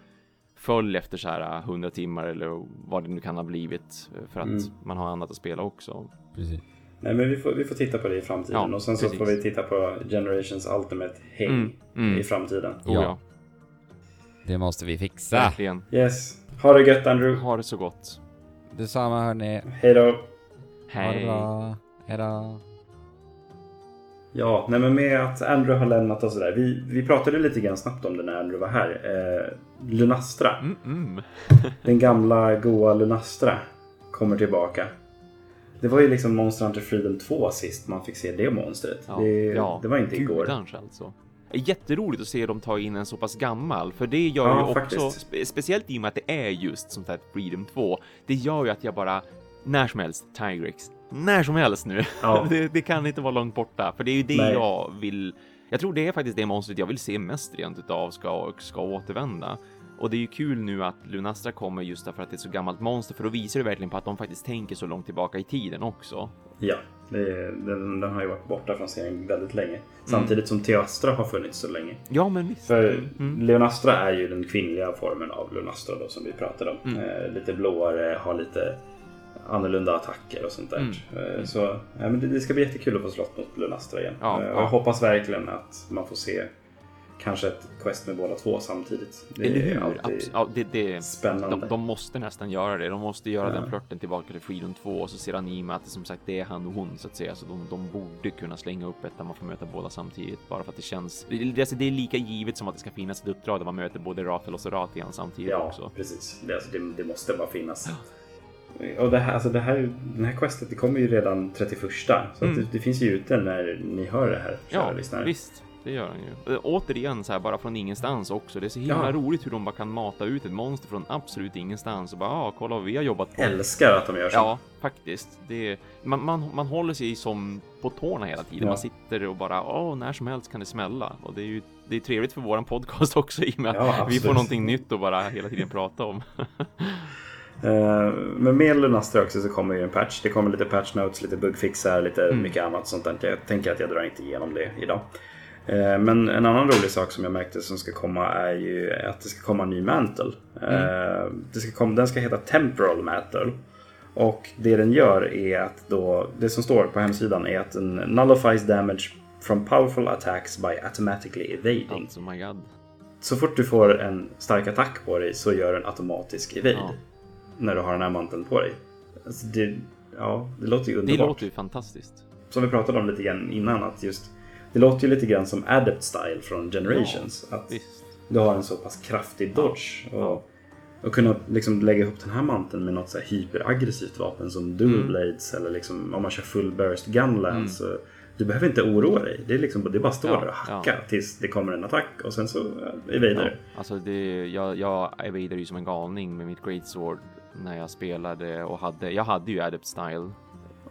S2: föll efter så här 100 timmar eller vad det nu kan ha blivit för att
S1: Mm.
S2: man har annat att spela också.
S3: precis.
S1: Nej, men vi får, vi får titta på det i framtiden.
S2: Ja,
S1: och sen så
S2: precis.
S1: får vi titta på Generations Ultimate Häng
S2: Mm, mm.
S1: i framtiden.
S2: Oh,
S3: Ja.
S2: ja,
S3: Det måste vi fixa.
S2: verkligen.
S1: Yes. Ha det gött Andrew.
S2: Ha det så gott.
S3: Detsamma hörni.
S1: Hej då.
S3: Ha det
S2: Hej.
S3: bra. Hejdå.
S1: Ja, nej men med att Andrew har lämnat oss där. Vi, vi pratade lite grann snabbt om det när Andrew var här. Eh, Lunastra.
S2: Mm, mm.
S1: Den gamla goa Lunastra kommer tillbaka. Det var ju liksom Monster Hunter Freedom 2 sist man fick se det monstret.
S2: Ja,
S1: det,
S2: ja.
S1: det var inte igår.
S2: Alltså. Jätteroligt att se dem ta in en så pass gammal, för det gör
S1: Ja,
S2: ju också,
S1: faktiskt.
S2: spe, speciellt i och med att det är just sånt här Freedom 2, det gör ju att jag bara, när som helst, Tigrex, när som helst nu.
S1: Ja.
S2: det, det kan inte vara långt borta, för det är ju det
S1: Nej.
S2: jag vill, jag tror det är faktiskt det monstret jag vill se mest rent utav ska, ska återvända. Och det är ju kul nu att Lunastra kommer just därför att det är ett så gammalt monster, för då visar det verkligen på att de faktiskt tänker så långt tillbaka i tiden också.
S1: Ja, det, den, den har ju varit borta från serien väldigt länge.
S2: Mm.
S1: Samtidigt som Teastra har funnits så länge.
S2: Ja, men visst.
S1: För
S2: Mm.
S1: Leonastra är ju den kvinnliga formen av Lunastra då som vi pratade om.
S2: Mm.
S1: Eh, lite blåare, har lite annorlunda attacker och sånt där.
S2: Mm.
S1: Eh, Så ja, men det, det ska bli jättekul att få slåss mot Lunastra igen.
S2: Ja,
S1: Eh, och
S2: ja.
S1: Jag hoppas verkligen att man får se kanske ett quest med båda två samtidigt. Det
S2: Eller hur?
S1: alltid
S2: ja, det, det,
S1: spännande.
S2: de, de måste nästan göra det. De måste göra
S1: Ja.
S2: den flörten tillbaka till Freedom 2 och så ser Anima att det som sagt det är han och hon så att säga. Så de, de borde kunna slänga upp ett där man får möta båda samtidigt bara för att det känns. Det, alltså, det är lika givet som att det ska finnas ett uppdrag där man möter både Rathel och Soratian samtidigt
S1: Ja,
S2: också.
S1: precis. Det, alltså, det, måste bara finnas. Och det här, alltså det här, den här questet det kommer ju redan 31. Så
S2: Mm.
S1: det, det finns ju ute när ni hör det här,
S2: Ja,
S1: lyssnare.
S2: visst. Det gör han ju. Eh, Återigen så här bara från ingenstans också. Det är så himla
S1: Ja.
S2: roligt hur de bara kan mata ut ett monster från absolut ingenstans och bara ja, kolla vad vi har jobbat på.
S1: Älskar att de gör så.
S2: Ja, faktiskt. Det är, man, man, man håller sig som på tårna hela tiden.
S1: Ja.
S2: Man sitter och bara, åh, när som helst kan det smälla. Och det är ju det är trevligt för våran podcast också i och med att
S1: Ja,
S2: vi får någonting nytt att bara hela tiden prata om.
S1: Eh, Men med Lunastra också så kommer ju en patch. Det kommer lite patch notes, lite bugfixar, lite mycket annat sånt där. Jag tänker att jag drar inte igenom det idag. Eh, Men en annan rolig sak som jag märkte som ska komma är ju att det ska komma en ny mantle. Eh, Det ska komma, den ska heta Temporal Mantle. Och det den gör är att då, det som står på hemsidan är att den nullifies damage from powerful attacks by automatically evading.
S2: Alltså, my god.
S1: Så fort du får en stark attack på dig så gör den automatisk evade.
S2: Ja.
S1: När du har den här manteln på dig. Alltså det, ja, det låter ju
S2: Det
S1: underbart.
S2: låter ju fantastiskt.
S1: Som vi pratade om lite grann innan att just det låter ju lite grann som Adept Style från Generations. att
S2: Visst.
S1: du har en så pass kraftig dodge. Och, och kunna liksom lägga ihop den här manteln med något så här hyperaggressivt vapen som Dual
S2: Mm.
S1: Blades eller liksom om man kör Full Burst Gunlance. så Du behöver inte oroa dig. Det är, liksom, det är bara att stå
S2: Ja,
S1: där och
S2: ja.
S1: hacka tills det kommer en attack och sen så ja, evader
S2: Ja, alltså det, jag, jag evadade ju som en galning med mitt Great Sword när jag spelade och hade, jag hade ju Adept Style.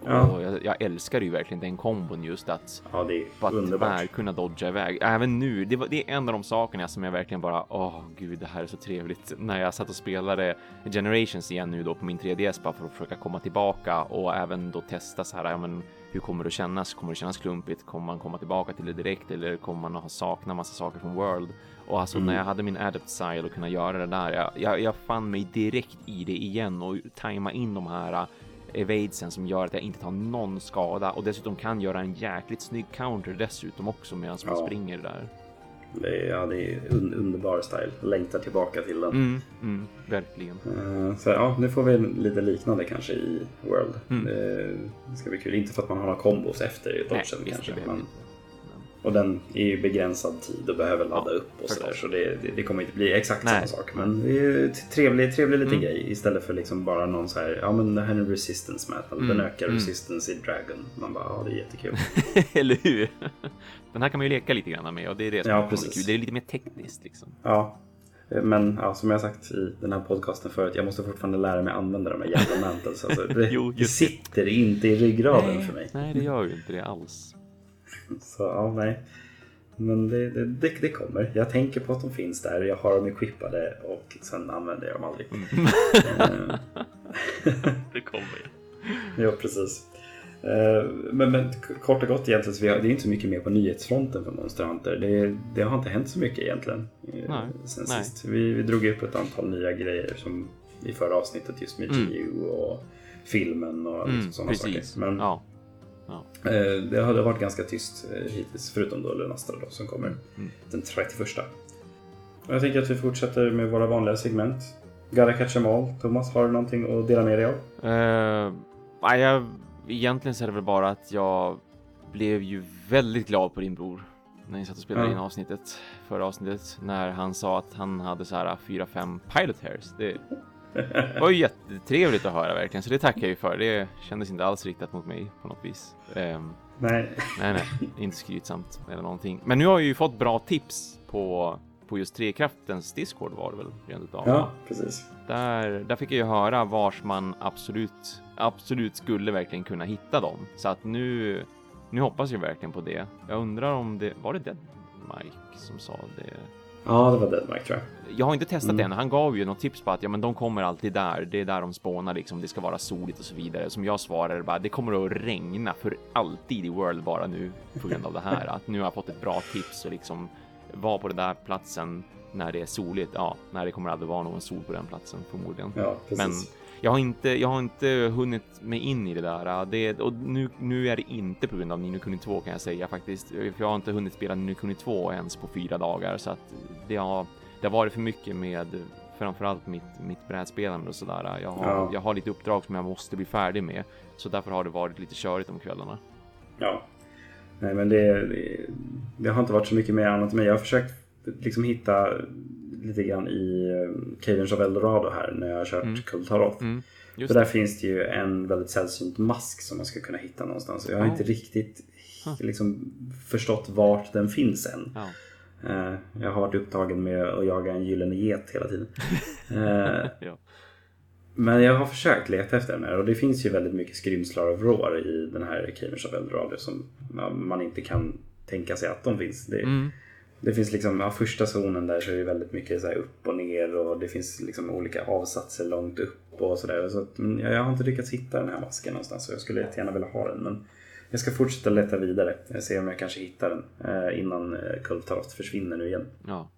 S1: Ja.
S2: Och jag, jag älskar ju verkligen den kombon just att
S1: Ja, det är
S2: att
S1: underbart.
S2: kunna dodga iväg. Även nu, det, var, det är en av de sakerna som jag verkligen bara, åh gud, det här är så trevligt. När jag satt och spelade Generations igen nu då på min 3DS bara för att försöka komma tillbaka och även då testa så här, ja men hur kommer det att kännas? Kommer det kännas klumpigt? Kommer man komma tillbaka till det direkt eller kommer man att ha sakna massa saker från World? Och alltså när jag hade min Adept Style och kunna göra det där, jag, jag, jag fann mig direkt i det igen och tajma in de här evadesen som gör att jag inte tar någon skada och dessutom kan göra en jäkligt snygg counter dessutom också medan man
S1: Ja.
S2: springer där.
S1: Det är, ja, det är un, underbar style. Längtar tillbaka till den.
S2: Mm, mm, verkligen.
S1: Eh, Så ja, nu får vi lite liknande kanske i World.
S2: Mm.
S1: Eh, Det ska bli kul. Inte för att man har några kombos efter dodgen kanske. Men, och den är ju begränsad tid och behöver ladda upp och sådär. Så det, det, kommer inte bli exakt
S2: Nej.
S1: samma sak. Men det är ju trevlig, trevlig liten
S2: Mm.
S1: grej. Istället för liksom bara någon så här, ja men det här är en resistance metal.
S2: Mm,
S1: Den ökar
S2: mm.
S1: resistance i Dragon. Man bara, ja det är jättekul.
S2: Eller hur? Den här kan man ju leka lite grann med och det är det som
S1: Ja,
S2: är kul. Det är lite mer tekniskt liksom.
S1: Ja, men ja, som jag sagt i den här podcasten förut, jag måste fortfarande lära mig använda de här jävla mantles. Alltså, det,
S2: Jo,
S1: det sitter inte i ryggraden för mig.
S2: Nej, det gör ju inte det alls.
S1: Så ja, nej. Men det, det, det, det kommer. Jag tänker på att de finns där. Jag har dem equippade och sen använder jag dem aldrig. Eh,
S2: Det kommer ju.
S1: ja, precis. Eh, Men, men kort och gott egentligen, så vi har, det är inte så mycket mer på nyhetsfronten för Monster Hunter. Det, det har inte hänt så mycket egentligen eh,
S2: Nej,
S1: sen
S2: nej.
S1: sist. Vi, vi drog upp ett antal nya grejer som i förra avsnittet just med
S2: Mm.
S1: GU och filmen och
S2: Mm,
S1: sådana
S2: precis.
S1: saker. Men
S2: Ja.
S1: Eh, det har varit ganska tyst eh, hittills, förutom då Lunastra då, som kommer
S2: Mm.
S1: den 31. Och Jag tänker att vi fortsätter med våra vanliga segment. Gotta catch 'em all. Thomas, har du någonting att dela med dig av?
S2: Uh, jag, egentligen så är det väl bara att jag blev ju väldigt glad på din bror när ni satt och spelade
S1: Ja.
S2: in avsnittet, förra avsnittet, när han sa att han hade så här 4-5 pilot hairs. Det var ju jättetrevligt att höra verkligen, så det tackar jag ju för. Det kändes inte alls riktat mot mig på något vis. Ehm,
S1: Nej.
S2: nej, nej, inte skrytsamt eller någonting. Men nu har jag ju fått bra tips på, på just Trekraftens Discord var det väl rent.
S1: Ja, precis.
S2: Där, där fick jag ju höra vars man absolut, absolut skulle verkligen kunna hitta dem. Så att nu, nu hoppas jag verkligen på det. Jag undrar om det, var det Mike som sa det?
S1: Ja, det var Deadmike tror jag.
S2: Jag har inte testat
S1: Mm.
S2: det än. Han gav ju något tips på att ja, men de kommer alltid där. Det är där de spånar liksom. Det ska vara soligt och så vidare. Som jag svarade bara, det kommer att regna för alltid i World bara nu på grund av det här. Att nu har jag fått ett bra tips och liksom var på den där platsen när det är soligt. Ja, när det kommer aldrig vara någon sol på den platsen förmodligen.
S1: Ja, precis.
S2: Men jag har inte, jag har inte hunnit mig in i det där. Det, och nu, nu är det inte på grund av Nino Kuni 2 kan jag säga faktiskt. För jag har inte hunnit spela Nino Kuni 2 ens på fyra dagar så att det har, det har varit för mycket med framförallt mitt, mitt brädspelande och sådär. Jag har,
S1: Ja.
S2: jag har lite uppdrag som jag måste bli färdig med, så därför har det varit lite körigt om kvällarna.
S1: Ja. Nej men det, det, det har inte varit så mycket mer annat men jag har försökt liksom hitta lite grann i eh, Caverns of Eldorado här när jag har kört
S2: Mm.
S1: Kultaroth.
S2: Mm, just
S1: För där finns det ju en väldigt sällsynt mask som man ska kunna hitta någonstans. Jag har
S2: Ja.
S1: inte riktigt liksom, förstått vart den finns än. Eh, Jag har varit upptagen med att jaga en gyllene get hela tiden. Eh,
S2: Ja.
S1: Men jag har försökt leta efter den här och det finns ju väldigt mycket skrymslar av rår i den här Caverns of Eldorado som man inte kan tänka sig att de finns. Det,
S2: Mm,
S1: det finns liksom, ja, första zonen där så är det väldigt mycket så upp och ner och det finns liksom olika avsatser långt upp och sådär. Så men jag, jag har inte lyckats hitta den här masken någonstans så jag skulle jättegärna vilja ha den. Men jag ska fortsätta leta vidare. Jag ser om jag kanske hittar den eh, innan eh, försvinner nu igen.
S2: ja.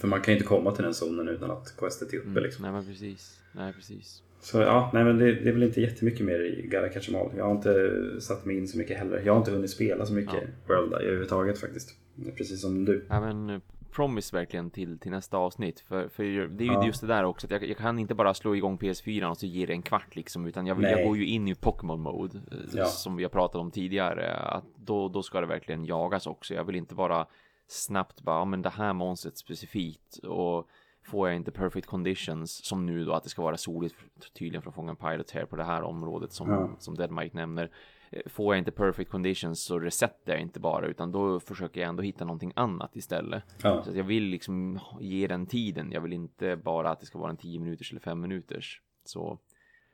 S1: För man kan ju inte komma till den zonen utan att questet är uppe
S2: Mm,
S1: liksom.
S2: Nej, men precis. Nej, precis.
S1: Så ja, nej men det, det är väl inte jättemycket mer i Gara Catchamal. Jag har inte satt mig in så mycket heller. Jag har inte hunnit spela så mycket World överhuvudtaget faktiskt. Precis som du.
S2: Ja, men eh, promise verkligen till, till nästa avsnitt. För, för det är ju
S1: Ja.
S2: just det där också. Att jag, jag kan inte bara slå igång PS4 och så ger det en kvart liksom. Utan jag, jag går ju in i Pokémon mode. eh,
S1: Ja.
S2: Som vi har pratat om tidigare. Att då, då ska det verkligen jagas också. Jag vill inte bara snabbt bara, ja, men det här monstret specifikt. Och får jag inte perfect conditions. Som nu då att det ska vara soligt tydligen för att fånga en pilot här på det här området. Som,
S1: Ja.
S2: som Dead Mike nämner. Får jag inte perfect conditions så resetar jag inte bara utan då försöker jag ändå hitta någonting annat istället.
S1: Ja,
S2: Så jag vill liksom ge den tiden. Jag vill inte bara att det ska vara en 10 minuters eller 5 minuters. Så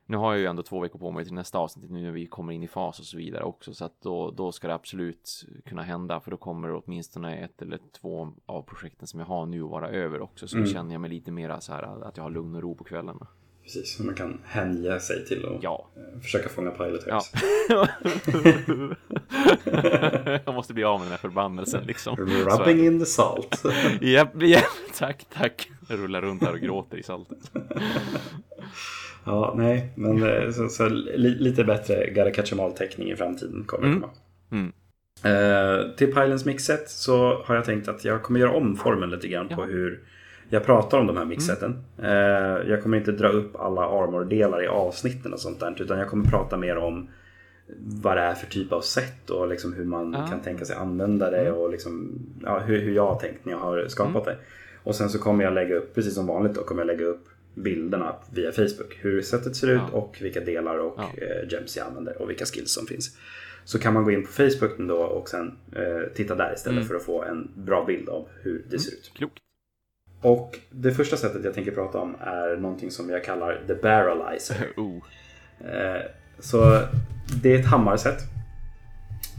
S2: nu har jag ju ändå två veckor på mig till nästa avsnitt nu när vi kommer in i fas och så vidare också. Så att då, då ska det absolut kunna hända. För då kommer åtminstone ett eller två av projekten som jag har nu vara över också. Så
S1: Mm.
S2: känner jag mig lite mera så här att jag har lugn och ro på kvällarna.
S1: Precis. Så man kan hänge sig till och
S2: Ja.
S1: eh, försöka fånga pilot
S2: Ja. jag måste bli av med den här förbannelsen liksom.
S1: Rubbing in the salt.
S2: Japp, japp, tack, tack. Jag rullar runt här och gråter i saltet.
S1: ja, nej, men eh, så, så li, lite bättre Gara Catchamal-täckning i framtiden kommer
S2: Mm.
S1: komma.
S2: Mm.
S1: Eh, till Pylons mixset så har jag tänkt att jag kommer göra om formen lite grann på
S2: Ja.
S1: hur jag pratar om de här mixseten. Eh, jag kommer inte dra upp alla armor-delar i avsnitten och sånt där. Utan jag kommer prata mer om vad det är för typ av set och liksom hur man
S2: Ah.
S1: kan tänka sig använda det och liksom, ja, hur, hur jag har tänkt när jag har skapat det. Och sen så kommer jag lägga upp, precis som vanligt då, kommer jag lägga upp bilderna via Facebook. Hur setet ser ut
S2: Ja.
S1: och vilka delar och
S2: Ja.
S1: eh, gems jag använder och vilka skills som finns. Så kan man gå in på Facebook då och sen eh, titta där istället
S2: Mm.
S1: för att få en bra bild av hur det ser ut.
S2: Klokt.
S1: Och det första sättet jag tänker prata om är någonting som jag kallar The Barrelizer.
S2: Oh.
S1: Eh, så det är ett hammarsätt.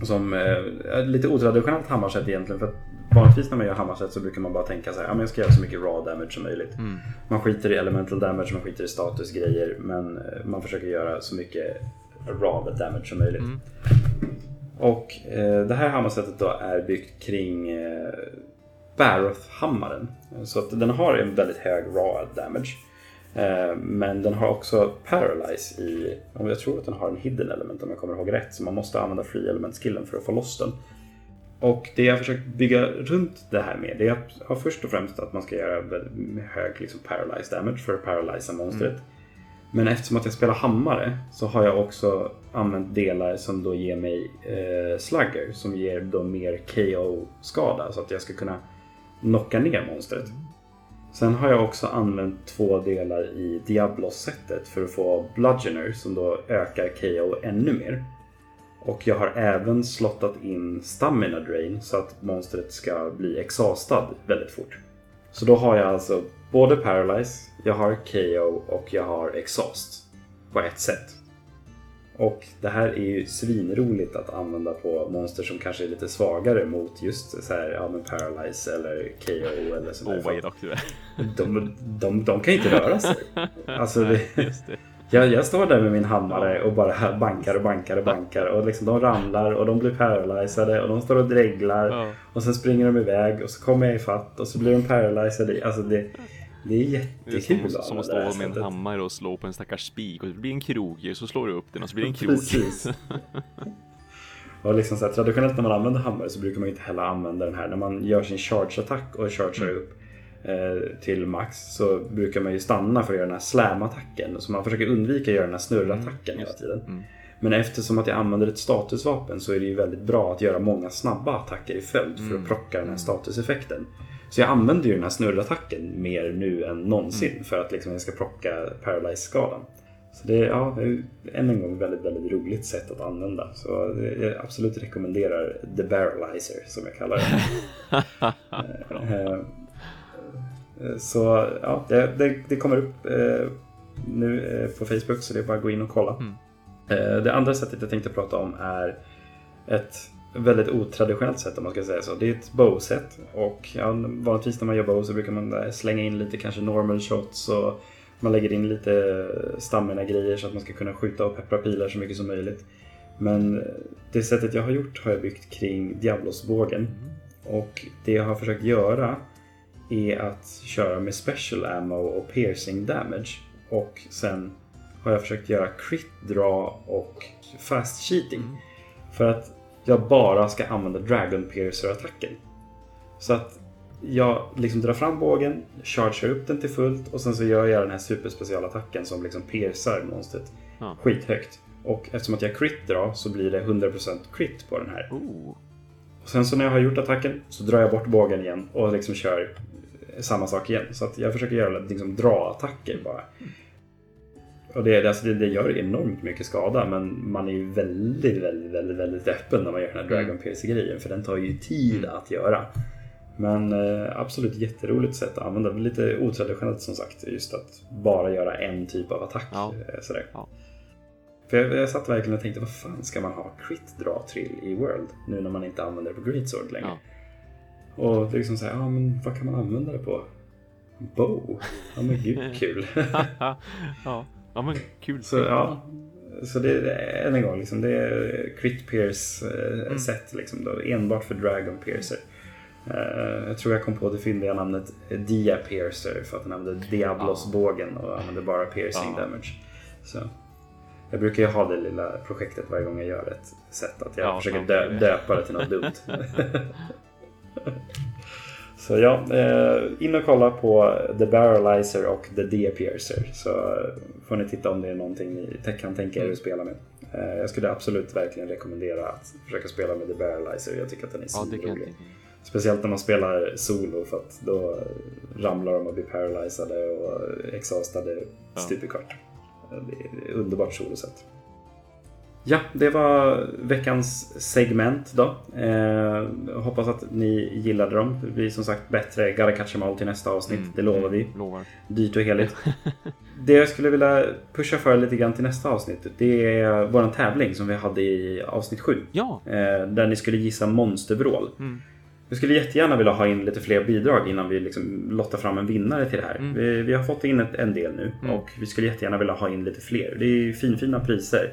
S1: Som eh, är lite otraditionellt hammarsätt egentligen. För vanligtvis när man gör hammarsätt så brukar man bara tänka så här, ja, men jag ska göra så mycket raw damage som möjligt.
S2: Mm.
S1: Man skiter i elemental damage, man skiter i statusgrejer. Men eh, man försöker göra så mycket raw damage som möjligt.
S2: Mm.
S1: Och eh, det här hammarsättet då är byggt kring eh, Baroth-hammaren. Så att den har en väldigt hög raw damage. Eh, men den har också Paralyze i, om jag tror att den har en hidden element om jag kommer ihåg rätt. Så man måste använda free element skillen för att få loss den. Och det jag har försökt bygga runt det här med det är först och främst att man ska göra hög liksom, paralyze damage för att paralysa monstret. Men eftersom att jag spelar hammare så har jag också använt delar som då ger mig eh, slugger som ger då mer KO-skada så att jag ska kunna knocka ner monstret. Sen har jag också använt två delar i Diablo-sättet för att få Bludgeoner som då ökar KO ännu mer. Och jag har även slottat in Stamina Drain så att monstret ska bli exhaustad väldigt fort. Så då har jag alltså både Paralyze, jag har KO och jag har Exhaust på ett sätt. Och det här är ju svinroligt att använda på monster som kanske är lite svagare mot just så här, ja, men Paralyze eller KO eller sådär.
S2: vad elak du är.
S1: de, de, de kan ju inte röra sig. Alltså det. Jag, jag står där med min hammare och bara bankar och bankar och bankar och liksom de ramlar och de blir paralyserade och de står och dreglar och sen springer de iväg och så kommer jag ifatt och så blir de paralyserade. Alltså det, det är
S2: Det är som,
S1: jättekul.
S2: som att stå med en
S1: sättet.
S2: hammare och slå på en stackars spik och det blir en krok så slår du upp den och så blir det en krok.
S1: Precis. Och liksom så här, traditionellt när man använder hammare så brukar man inte heller använda den här. När man gör sin charge-attack och chargear
S2: Mm.
S1: upp eh, till max så brukar man ju stanna för att göra den här slam-attacken. Så man försöker undvika att göra den här snurrattacken hela tiden.
S2: Mm.
S1: Men eftersom att jag använder ett statusvapen så är det ju väldigt bra att göra många snabba attacker i följd för
S2: Mm.
S1: att plocka den här statuseffekten. Så jag använder ju den här snurrattacken mer nu än någonsin
S2: Mm.
S1: för att liksom jag ska plocka paralyze-skalan. Så det är, ja, än en gång väldigt, väldigt roligt sätt att använda. Så jag absolut rekommenderar The Barrelizer som jag kallar det. Eh, eh, Så ja, det, det, det kommer upp eh, nu på Facebook så det är bara att gå in och kolla.
S2: Mm.
S1: Det andra sättet jag tänkte prata om är ett väldigt otraditionellt sätt om man ska säga så. Det är ett bow-set och ja, vanligtvis när man gör bow så brukar man slänga in lite kanske normal shots och man lägger in lite stamina-grejer så att man ska kunna skjuta och peppra pilar så mycket som möjligt. Men det sättet jag har gjort har jag byggt kring Diablos-bågen. Och det jag har försökt göra är att köra med special ammo och piercing damage. Och sen har jag försökt göra crit draw och fast cheating. För att jag bara ska använda Dragon Piercer-attacken. Så att jag liksom drar fram bågen, chargear upp den till fullt och sen så gör jag den här superspecialattacken som liksom piercar monstret
S2: Ja.
S1: skithögt. Och eftersom att jag crit drar så blir det 100% crit på den här.
S2: Oh.
S1: Och sen så när jag har gjort attacken så drar jag bort bågen igen och liksom kör samma sak igen. Så att jag försöker göra liksom dra-attacker bara. Och det, alltså det, det gör enormt mycket skada men man är ju väldigt, väldigt, väldigt, väldigt öppen när man gör den här Dragon Piercer-grejen för den tar ju tid att göra. Men eh, absolut jätteroligt sätt att använda. Lite otraditionellt som sagt. Just att bara göra en typ av attack.
S2: Ja.
S1: eh, Sådär.
S2: Ja.
S1: För jag, jag satt verkligen och tänkte vad fan ska man ha crit dra trill i World? Nu när man inte använder det på Greatsword längre.
S2: Ja.
S1: Och liksom såhär, ja men vad kan man använda det på? Bow? Ja men gud kul.
S2: ja. Ja, men kul.
S1: så ja. Så det är än en gång liksom, det är Crit Pierce eh,
S2: Mm.
S1: set liksom då, enbart för Dragon Piercer. Eh, jag tror jag kom på det fyndiga namnet Dia Piercer för att han använde Diablos-bågen och använde bara piercing
S2: Ja.
S1: damage. Så. Jag brukar ju ha det lilla projektet varje gång jag gör ett set att jag
S2: Ja,
S1: försöker dö- döpa det till något dumt. Så ja, eh, in och kolla på The Barrelizer och The Dia Piercer så eh, får ni titta om det är någonting ni kan tänka er att spela med. Eh, jag skulle absolut verkligen rekommendera att försöka spela med The Barrelizer. Jag tycker att den är
S2: Ja,
S1: svinrolig.
S2: tänka mig.
S1: Speciellt när man spelar solo för att då ramlar de och blir paralyzade och exhaustade
S2: Ja.
S1: stup i kvart. Det är ett underbart solosätt. Ja, det var veckans segment då. Eh, hoppas att ni gillade dem. Det blir som sagt bättre All till nästa avsnitt.
S2: Mm,
S1: Det lovar vi.
S2: mm, Lovar.
S1: Dyrt och heligt. Det jag skulle vilja pusha för lite grann till nästa avsnitt. Det är vår tävling som vi hade i avsnitt 7.
S2: Ja.
S1: Eh, där ni skulle gissa monsterbrål.
S2: Mm.
S1: Vi skulle jättegärna vilja ha in lite fler bidrag innan vi liksom lottar fram en vinnare till det här.
S2: Mm.
S1: Vi, vi har fått in ett, en del nu
S2: Mm.
S1: och vi skulle jättegärna vilja ha in lite fler. Det är finfina priser.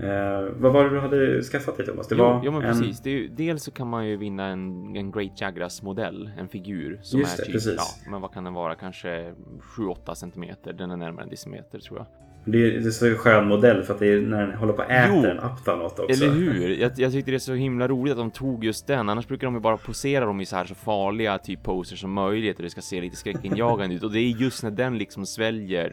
S1: Eh, vad var det du hade skaffat dig Thomas? Det var
S2: jo, men
S1: en...
S2: precis. Ju- dels så kan man ju vinna en, en Great Jagras modell, en figur som
S1: Just
S2: är
S1: det,
S2: typ,
S1: precis.
S2: ja, men vad kan den vara, kanske 7-8 centimeter. Den är närmare en decimeter tror jag.
S1: Det är, det är så skön modell för att det är när den håller på att äta
S2: Jo.
S1: en aptanot också.
S2: Eller hur? Jag, jag tyckte det är så himla roligt att de tog just den. Annars brukar de ju bara posera dem i så här så farliga typ poser som möjligt och det ska se lite skräckinjagande ut. Och det är just när den liksom sväljer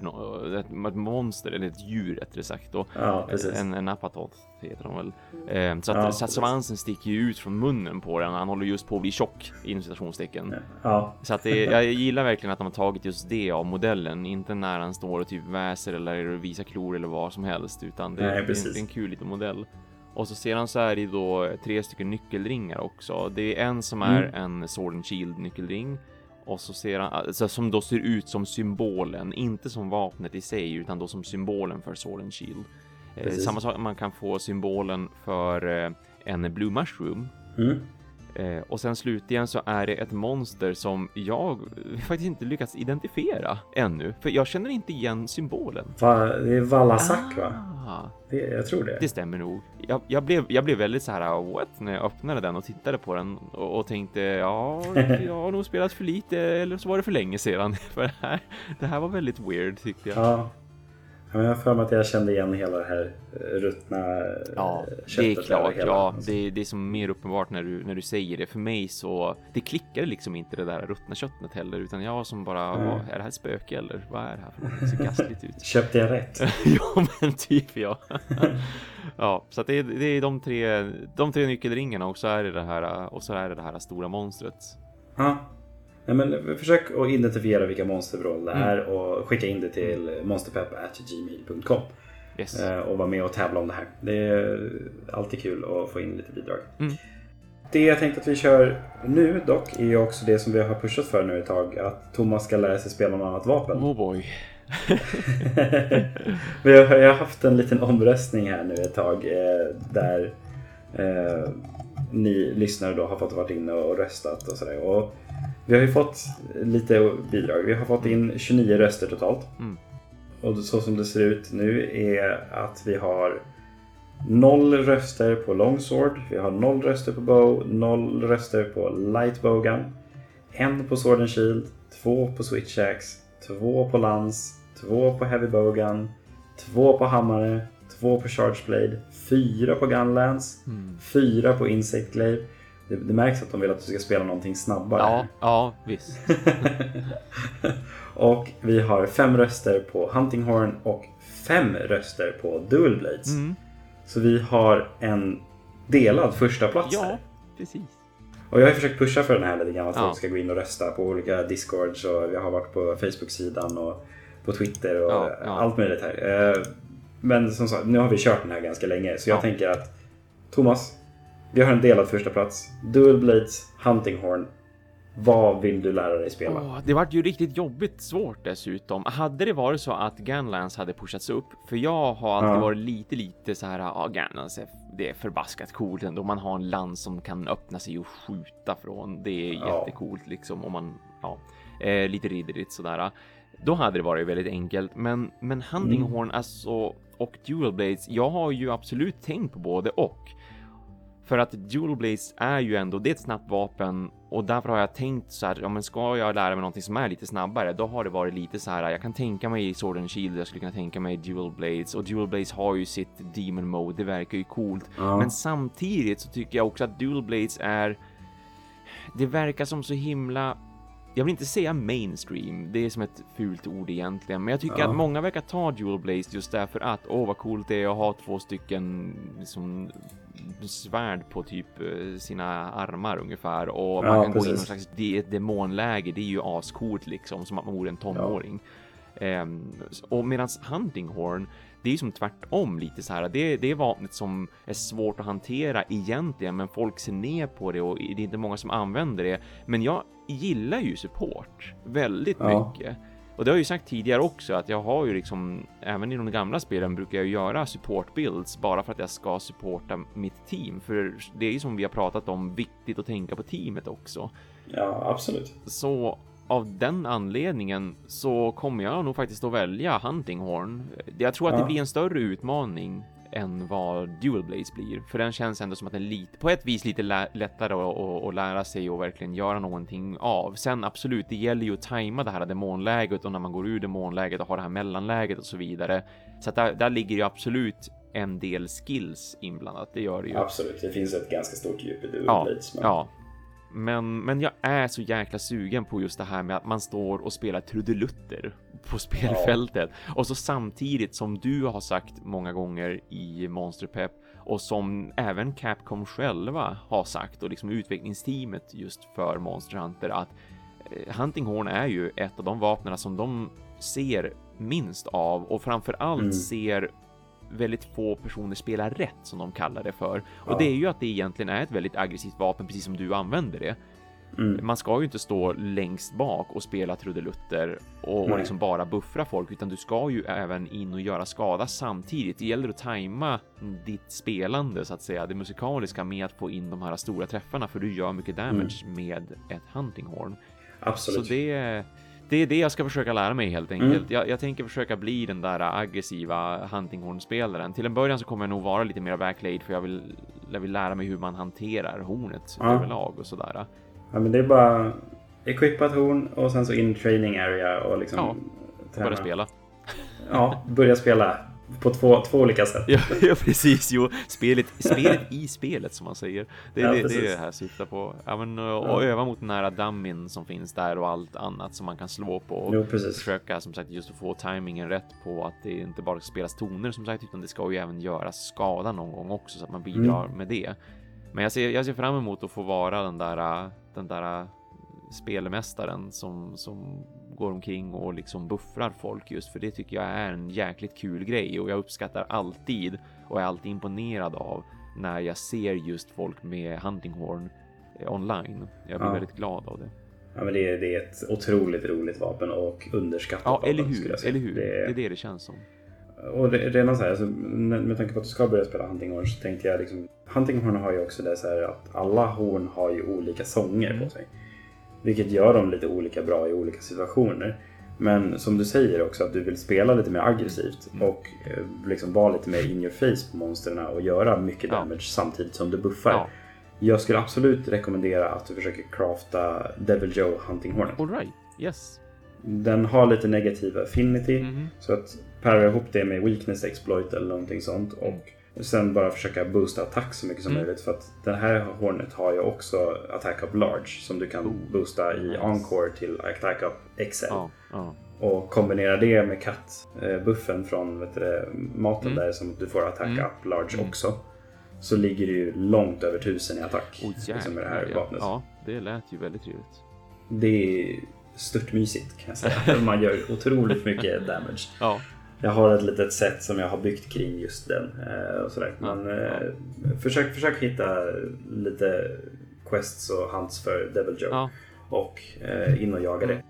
S2: ett, monster eller ett djur rättare sagt då.
S1: Ja, precis.
S2: En, en apatot heter de väl. Eh, så att,
S1: Ja,
S2: så att
S1: precis.
S2: svansen sticker ju ut från munnen på den. Han håller just på att bli tjock inom citationstecken.
S1: Ja,
S2: Så att det, jag gillar verkligen att de har tagit just det av modellen. Inte när han står och typ väser eller visar klor eller vad som helst. Utan det,
S1: Nej,
S2: det, det är en kul liten modell. Och så sedan så är det då tre stycken nyckelringar också. Det är en som är
S1: Mm.
S2: en Sword and Shield nyckelring. Och så ser han, alltså, som då ser ut som symbolen, inte som vapnet i sig, utan då som symbolen för Sword and Shield. Eh,
S1: Precis.
S2: samma sak, man kan få symbolen för eh, en Blue Mushroom
S1: mm.
S2: Eh, och sen slutligen så är det ett monster som jag faktiskt inte lyckats identifiera ännu. För jag känner inte igen symbolen.
S1: Va, det är Vallasak va?
S2: Ah,
S1: Det, jag tror det.
S2: det stämmer nog. Jag, jag, blev, jag blev väldigt så här what när jag öppnade den och tittade på den och, och tänkte ja, jag har nog spelat för lite eller så var det för länge sedan. För det här, det här var väldigt weird tyckte jag.
S1: Ja. Ja, men Jag har för mig att jag kände igen hela det här eh, ruttna eh,
S2: Ja, det är klart. Ja, det, det är som mer uppenbart när du, när du säger det. För mig så, det klickade liksom inte det där ruttna köttet heller, utan jag som bara,
S1: Mm.
S2: vad, är det här ett spöke eller vad är det här för något? Det ser gastligt ut.
S1: Köpte jag rätt?
S2: ja, men typ ja. ja, så att det, är, det är de tre, de tre nyckelringarna och så är det det här, och så är det det här stora monstret.
S1: Ja. Nej, men försök att identifiera vilka monstervrål det
S2: Mm.
S1: är och skicka in det till monsterpepp.gmail.com
S2: Yes.
S1: eh, och vara med och tävla om det här. Det är alltid kul att få in lite bidrag.
S2: Mm.
S1: Det jag tänkte att vi kör nu dock är också det som vi har pushat för nu ett tag. Att Thomas ska lära sig spela något annat vapen.
S2: Oh boy.
S1: Vi har, haft en liten omröstning här nu ett tag eh, där eh, ni lyssnare då har fått varit inne och röstat och sådär. Och vi har ju fått lite bidrag. Vi har fått in 29 röster totalt.
S2: Mm.
S1: Och så som det ser ut nu är att vi har noll röster på Longsword, vi har noll röster på Bow, noll röster på Light Bowgun, en på Sword and Shield, två på Switch Axe, två på Lans, två på Heavy Bowgun, två på Hammare, två på Charge Blade, fyra på Gunlance,
S2: Mm.
S1: fyra på Insect Glaive. Det, det märks att de vill att du ska spela någonting snabbare.
S2: Ja, ja, visst.
S1: och vi har fem röster på Hunting Horn och fem röster på Dual Blades.
S2: Mm.
S1: Så vi har en delad första plats
S2: Ja,
S1: här.
S2: precis.
S1: Och jag har försökt pusha för den här lite grann. Att
S2: Ja.
S1: folk ska gå in och rösta på olika discords och jag har varit på Facebook-sidan och på Twitter och
S2: Ja, ja.
S1: allt möjligt här. Eh, Men som sagt, nu har vi kört den här ganska länge så jag
S2: Ja.
S1: tänker att Thomas, vi har en delad första plats. Dual Blades, Hunting Horn. Vad vill du lära dig spela?
S2: Åh, det vart ju riktigt jobbigt svårt dessutom. Hade det varit så att Gunlance hade pushats upp, för jag har alltid
S1: Ja.
S2: varit lite, lite så här, ja, Gunlance, är, det är förbaskat coolt ändå. Man har en lans som kan öppna sig och skjuta från. Det är
S1: Ja.
S2: jättecoolt liksom. Om man, ja, eh, lite ridderligt sådär. Då hade det varit väldigt enkelt, men, men Hunting
S1: Mm.
S2: Horn alltså, och Dual Blades, jag har ju absolut tänkt på både och. För att Dual Blaze är ju ändå, det är ett snabbt vapen och därför har jag tänkt så här, ja men ska jag lära mig någonting som är lite snabbare, då har det varit lite så här, jag kan tänka mig Sword and Shield, jag skulle kunna tänka mig Dual Blades och Dual Blades har ju sitt Demon Mode, det verkar ju coolt.
S1: Ja.
S2: Men samtidigt så tycker jag också att Dual Blades är, det verkar som så himla jag vill inte säga mainstream, det är som ett fult ord egentligen, men jag tycker
S1: Ja.
S2: att många verkar ta Dual Blaze just därför att åh vad coolt det är att ha två stycken liksom svärd på typ eh, sina armar ungefär och man
S1: Ja,
S2: kan gå in i någon
S1: precis.
S2: slags de- ett demonläge, det är ju ascoolt liksom, som att man vore en tonåring. Ehm, och medans Hunting Horn, det är ju som tvärtom lite så här. Det, det är vapnet som är svårt att hantera egentligen, men folk ser ner på det och det är inte många som använder det. Men jag gillar ju support väldigt
S1: Ja.
S2: mycket. Och det har jag ju sagt tidigare också att jag har ju liksom, även i de gamla spelen brukar jag göra support builds bara för att jag ska supporta mitt team. För det är ju som vi har pratat om, viktigt att tänka på teamet också.
S1: ja, absolut.
S2: Så av den anledningen så kommer jag nog faktiskt att välja Hunting Horn. Jag tror att
S1: Ja.
S2: det blir en större utmaning än vad Dual Blaze blir, för den känns ändå som att den är lite, på ett vis lite lä lättare att, att, att lära sig och verkligen göra någonting av. Sen absolut, det gäller ju att tajma det här demonläget och när man går ur demonläget och har det här mellanläget och så vidare. Så att där, där ligger ju absolut en del skills inblandat, det gör det ju.
S1: Absolut, det finns ett ganska stort djup i Dual
S2: Ja,
S1: Blades. Men...
S2: Ja. Men, men jag är så jäkla sugen på just det här med att man står och spelar trudelutter på spelfältet. Och så samtidigt som du har sagt många gånger i Monster Pep och som även Capcom själva har sagt och liksom utvecklingsteamet just för Monster Hunter att eh, Hunting Horn är ju ett av de vapnen som de ser minst av och framför allt
S1: Mm.
S2: ser väldigt få personer spela rätt som de kallar det för. Och
S1: Ja.
S2: det är ju att det egentligen är ett väldigt aggressivt vapen precis som du använder det.
S1: Mm.
S2: Man ska ju inte stå längst bak och spela trudelutter och, och liksom bara buffra folk, utan du ska ju även in och göra skada samtidigt. Det gäller att tajma ditt spelande så att säga, det musikaliska med att få in de här stora träffarna, för du gör mycket damage med ett hunting horn.
S1: Absolut.
S2: Så det, det är det jag ska försöka lära mig helt
S1: Mm.
S2: enkelt. Jag, jag tänker försöka bli den där aggressiva huntinghorn-spelaren. Till en början så kommer jag nog vara lite mer backlade för jag vill, jag vill lära mig hur man hanterar hornet
S1: Ja.
S2: överlag och sådär.
S1: Ja, men det är bara equippa ett horn och sen så in training area och liksom
S2: Ja,
S1: träna.
S2: Börja spela.
S1: Ja, börja spela på två, två olika sätt.
S2: Ja, ja precis, jo. Spelet, spelet i spelet som man säger. Det är
S1: Ja,
S2: det, det, är
S1: precis.
S2: det här syftar på. Ja, men, och,
S1: Ja.
S2: öva mot den här dummin som finns där och allt annat som man kan slå på. Och
S1: Jo, precis.
S2: försöka som sagt just att få tajmingen rätt på att det inte bara spelas toner som sagt, utan det ska ju även göras skada någon gång också så att man bidrar
S1: Mm.
S2: med det. Men jag ser, jag ser fram emot att få vara den där, den där spelmästaren som, som går omkring och liksom buffrar folk just för det tycker jag är en jäkligt kul grej och jag uppskattar alltid och är alltid imponerad av när jag ser just folk med hunting horn eh, online. Jag blir
S1: Ja.
S2: väldigt glad av det.
S1: Ja, men det, är, det är ett otroligt roligt vapen och underskattat
S2: Ja, eller hur? Eller hur?
S1: Det
S2: Det
S1: är,
S2: är det det känns som.
S1: Och redan så här, alltså, med, tanke på att du ska börja spela Hunting Horn så tänkte jag liksom Hunting Horn har ju också det så här att alla horn har ju olika sånger
S2: Mm.
S1: på sig. Vilket gör dem lite olika bra i olika situationer. Men som du säger också att du vill spela lite mer aggressivt
S2: Mm.
S1: och eh, liksom vara lite mer in your face på monstren och göra mycket
S2: Ja.
S1: damage samtidigt som du buffar.
S2: Ja,
S1: Jag skulle absolut rekommendera att du försöker crafta Devil Joe Hunting Hornet.
S2: all right. Yes.
S1: Den har lite negativ affinity.
S2: Mhm.
S1: Så att para ihop det med weakness exploit eller någonting sånt. Och sen bara försöka boosta attack så mycket som
S2: Mm.
S1: möjligt. För att den här hornet har ju också attack up large. Som du kan
S2: Oh,
S1: boosta i encore till attack up XL.
S2: Ja, ja.
S1: Och kombinera det med kattbuffen från vet du, maten
S2: Mm.
S1: där som du får attack
S2: Mm.
S1: up large
S2: Mm.
S1: också. Så ligger det ju långt över tusen i attack.
S2: Oh,
S1: liksom med det här
S2: jäklar, ja.
S1: vapnet.
S2: ja, det lät ju väldigt trevligt.
S1: Det är störtmysigt kan jag säga. Man gör otroligt mycket damage.
S2: Ja,
S1: Jag har ett litet set som jag har byggt kring just den. eh, Och sådär.
S2: Ja,
S1: Men eh, försök, försök hitta lite quests och hunts för Devil Joe.
S2: ja,
S1: Och eh, in och jaga det.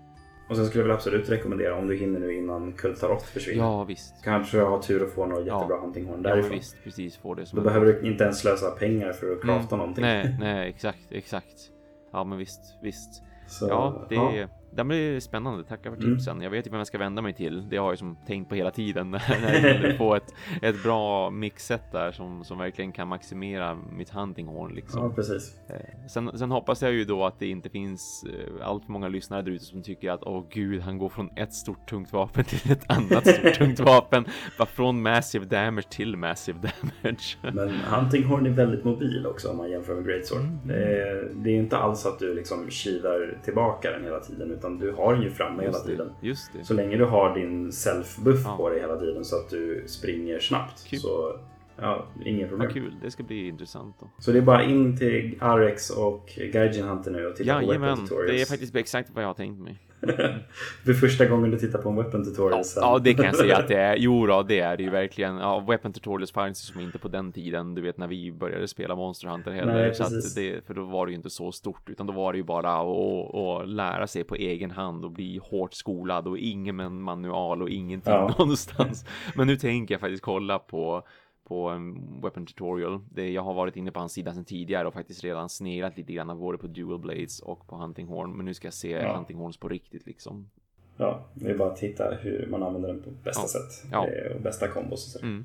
S1: Och sen skulle jag väl absolut rekommendera om du hinner nu innan Kultarot försvinner.
S2: ja visst.
S1: Kanske ha tur och få något
S2: Ja.
S1: jättebra
S2: Ja, men
S1: därifrån.
S2: visst, precis. Får det som
S1: Då behöver du inte ens slösa pengar för att crafta
S2: Mm,
S1: någonting.
S2: Nej, nej, exakt, exakt. Ja, men visst, visst.
S1: Så,
S2: Ja, det,
S1: ja.
S2: Det blir spännande. Tackar för
S1: Mm.
S2: tipsen. Jag vet ju vem jag ska vända mig till. Det har jag som tänkt på hela tiden när jag få ett, ett bra mixset där som, som verkligen kan maximera mitt hunting horn liksom.
S1: ja, precis.
S2: Eh, Sen, sen hoppas jag ju då att det inte finns eh, allt för många lyssnare där ute som tycker att åh gud, han går från ett stort tungt vapen till ett annat stort tungt vapen. Bara från massive damage till massive damage.
S1: Men Hunting Horn är väldigt mobil också om man jämför med Greatsword.
S2: Mm.
S1: Det, är, det är inte alls att du liksom kilar tillbaka den hela tiden utan du har den ju framme hela tiden.
S2: just det.
S1: Så länge du har din self-buff
S2: Ja.
S1: på dig hela tiden så att du springer snabbt
S2: Kul.
S1: så ja, inget problem.
S2: Vad kul, det ska bli intressant då.
S1: Så det är bara in till Arex och Gaijin Hunter nu och titta på
S2: Jajamän, det är faktiskt exakt vad jag har tänkt mig.
S1: För första gången du tittar på en weapon tutorial
S2: Ja, ja, det kan jag säga att det är. Jo då, det är det ju verkligen. Ja, Weapon Tutorials fanns som inte på den tiden, du vet när vi började spela Monster Hunter heller.
S1: Nej,
S2: så det, för då var det ju inte så stort, utan då var det ju bara att, lära sig på egen hand och bli hårt skolad och ingen manual och ingenting
S1: Ja.
S2: någonstans. Men nu tänker jag faktiskt kolla på på en weapon tutorial. Det, jag har varit inne på hans sida sedan tidigare och faktiskt redan sneglat lite grann både på dual blades och på hunting horn. Men nu ska jag se
S1: Ja.
S2: hunting horns på riktigt liksom.
S1: Ja, det är bara att titta hur man använder den på bästa
S2: Ja.
S1: sätt.
S2: Ja.
S1: Och bästa kombos och så.
S2: Mm.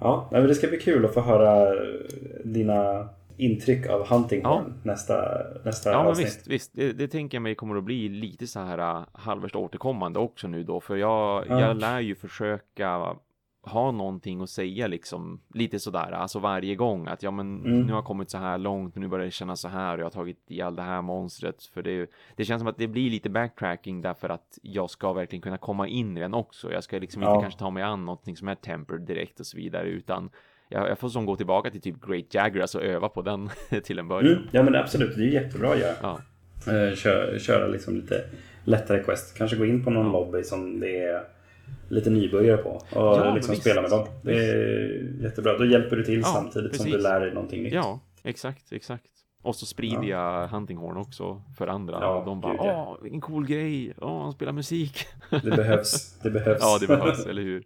S1: Ja, men det ska bli kul att få höra dina intryck av Hunting
S2: Ja.
S1: Horn nästa, nästa
S2: Ja, men
S1: avsnitt.
S2: visst, visst. Det, det tänker jag mig kommer att bli lite så här uh, halvvägs återkommande också nu då, för jag,
S1: Ja.
S2: jag lär ju försöka ha någonting att säga liksom lite sådär, alltså varje gång att ja men
S1: Mm.
S2: nu har jag kommit så här långt nu börjar det kännas så här och jag har tagit ihjäl det här monstret för det, det känns som att det blir lite backtracking därför att jag ska verkligen kunna komma in i den också. Jag ska liksom
S1: Ja.
S2: inte kanske ta mig an någonting som är tempered direkt och så vidare utan jag, jag får som gå tillbaka till typ Great Jaggras och öva på den till en början.
S1: Mm, ja men absolut, det är jättebra att göra.
S2: Ja.
S1: Eh, Köra, köra liksom lite lättare quest. Kanske gå in på någon lobby som det är lite nybörjare på. Och
S2: Ja,
S1: liksom spela med dem. Det är jättebra. Då hjälper du till
S2: Ja,
S1: samtidigt som
S2: precis.
S1: du lär dig någonting nytt.
S2: Ja, exakt, exakt. Och så sprider jag Hunting Horn också för andra.
S1: Ja,
S2: de bara
S1: ja.
S2: åh, vilken cool grej. Åh, han spelar musik.
S1: Det behövs. Det behövs.
S2: ja, det behövs, eller hur?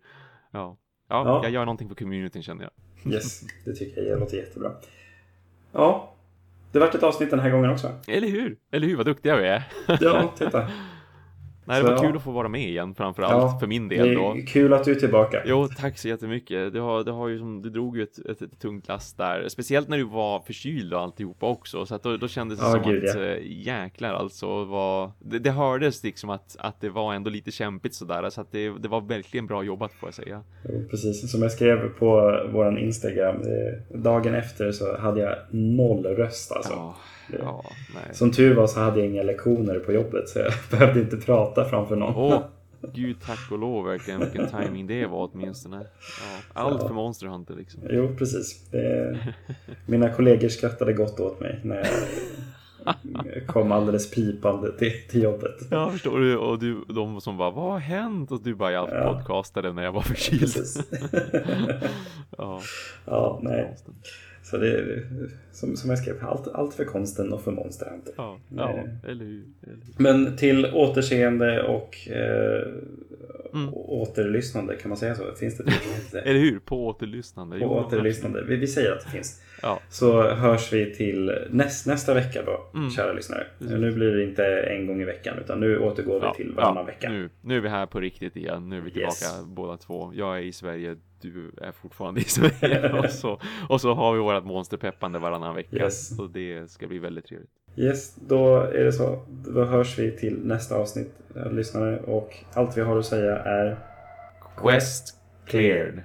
S2: Ja. ja.
S1: Ja.
S2: jag gör någonting för communityn känner jag.
S1: Yes, det tycker jag låter jättebra. Ja, det vart ett avsnitt den här gången också.
S2: Eller hur? Eller hur, vad duktiga vi är.
S1: Ja, titta.
S2: Nej, det
S1: Så,
S2: var
S1: ja.
S2: kul att få vara med igen framför allt,
S1: Ja,
S2: för min
S1: Det
S2: del då.
S1: är kul att du är tillbaka.
S2: Jo, tack så jättemycket. Du, har, du, har ju som, du drog ju ett, ett, ett tungt last där. Speciellt när du var förkyld och alltihopa också. Så att då, då kändes det
S1: Ja,
S2: som
S1: gud,
S2: att
S1: ja.
S2: äh, jäklar alltså. Var, det, det hördes liksom att, att det var ändå lite kämpigt sådär. Så att det, det var verkligen bra jobbat får jag säga.
S1: Precis, som jag skrev på våran Instagram. eh, Dagen efter så hade jag noll röst alltså.
S2: Ja, ja.
S1: Som tur var så hade jag inga lektioner på jobbet så jag behövde inte prata framför någon.
S2: Åh, gud tack och lov verkligen vilken timing det var åtminstone. Ja, allt
S1: Ja.
S2: för Monster Hunter liksom.
S1: Jo, precis. Det, mina kollegor skrattade gott åt mig när jag kom alldeles pipande till, till jobbet.
S2: Ja, förstår du? Och du, de som bara, vad har hänt? Och du bara, jag
S1: Ja.
S2: podcastade när jag var förkyld. Ja,
S1: ja, nej. Så det är som, som jag skrev, allt, allt för konsten och för Monster Hunter.
S2: Ja, ja eller hur? Eller hur?
S1: Men till återseende och eh,
S2: Mm.
S1: återlyssnande, kan man säga så? Finns det det?
S2: Eller hur? På återlyssnande.
S1: På
S2: Jo,
S1: återlyssnande. Vi, vi säger att det finns.
S2: Ja,
S1: Så hörs vi till näst, nästa vecka då,
S2: Mm.
S1: kära lyssnare.
S2: Precis.
S1: Nu blir det inte en gång i veckan, utan nu återgår vi
S2: ja,
S1: till varannan
S2: ja,
S1: vecka.
S2: Nu, nu är vi här på riktigt igen. Nu är vi tillbaka
S1: Yes.
S2: båda två. Jag är i Sverige, du är fortfarande i Sverige. och, så, och så har vi vårat monsterpeppande varannan vecka.
S1: Yes.
S2: Så det ska bli väldigt trevligt.
S1: Yes, då är det så. Då hörs vi till nästa avsnitt, eh, lyssnare. Och allt vi har att säga är
S2: Quest cleared.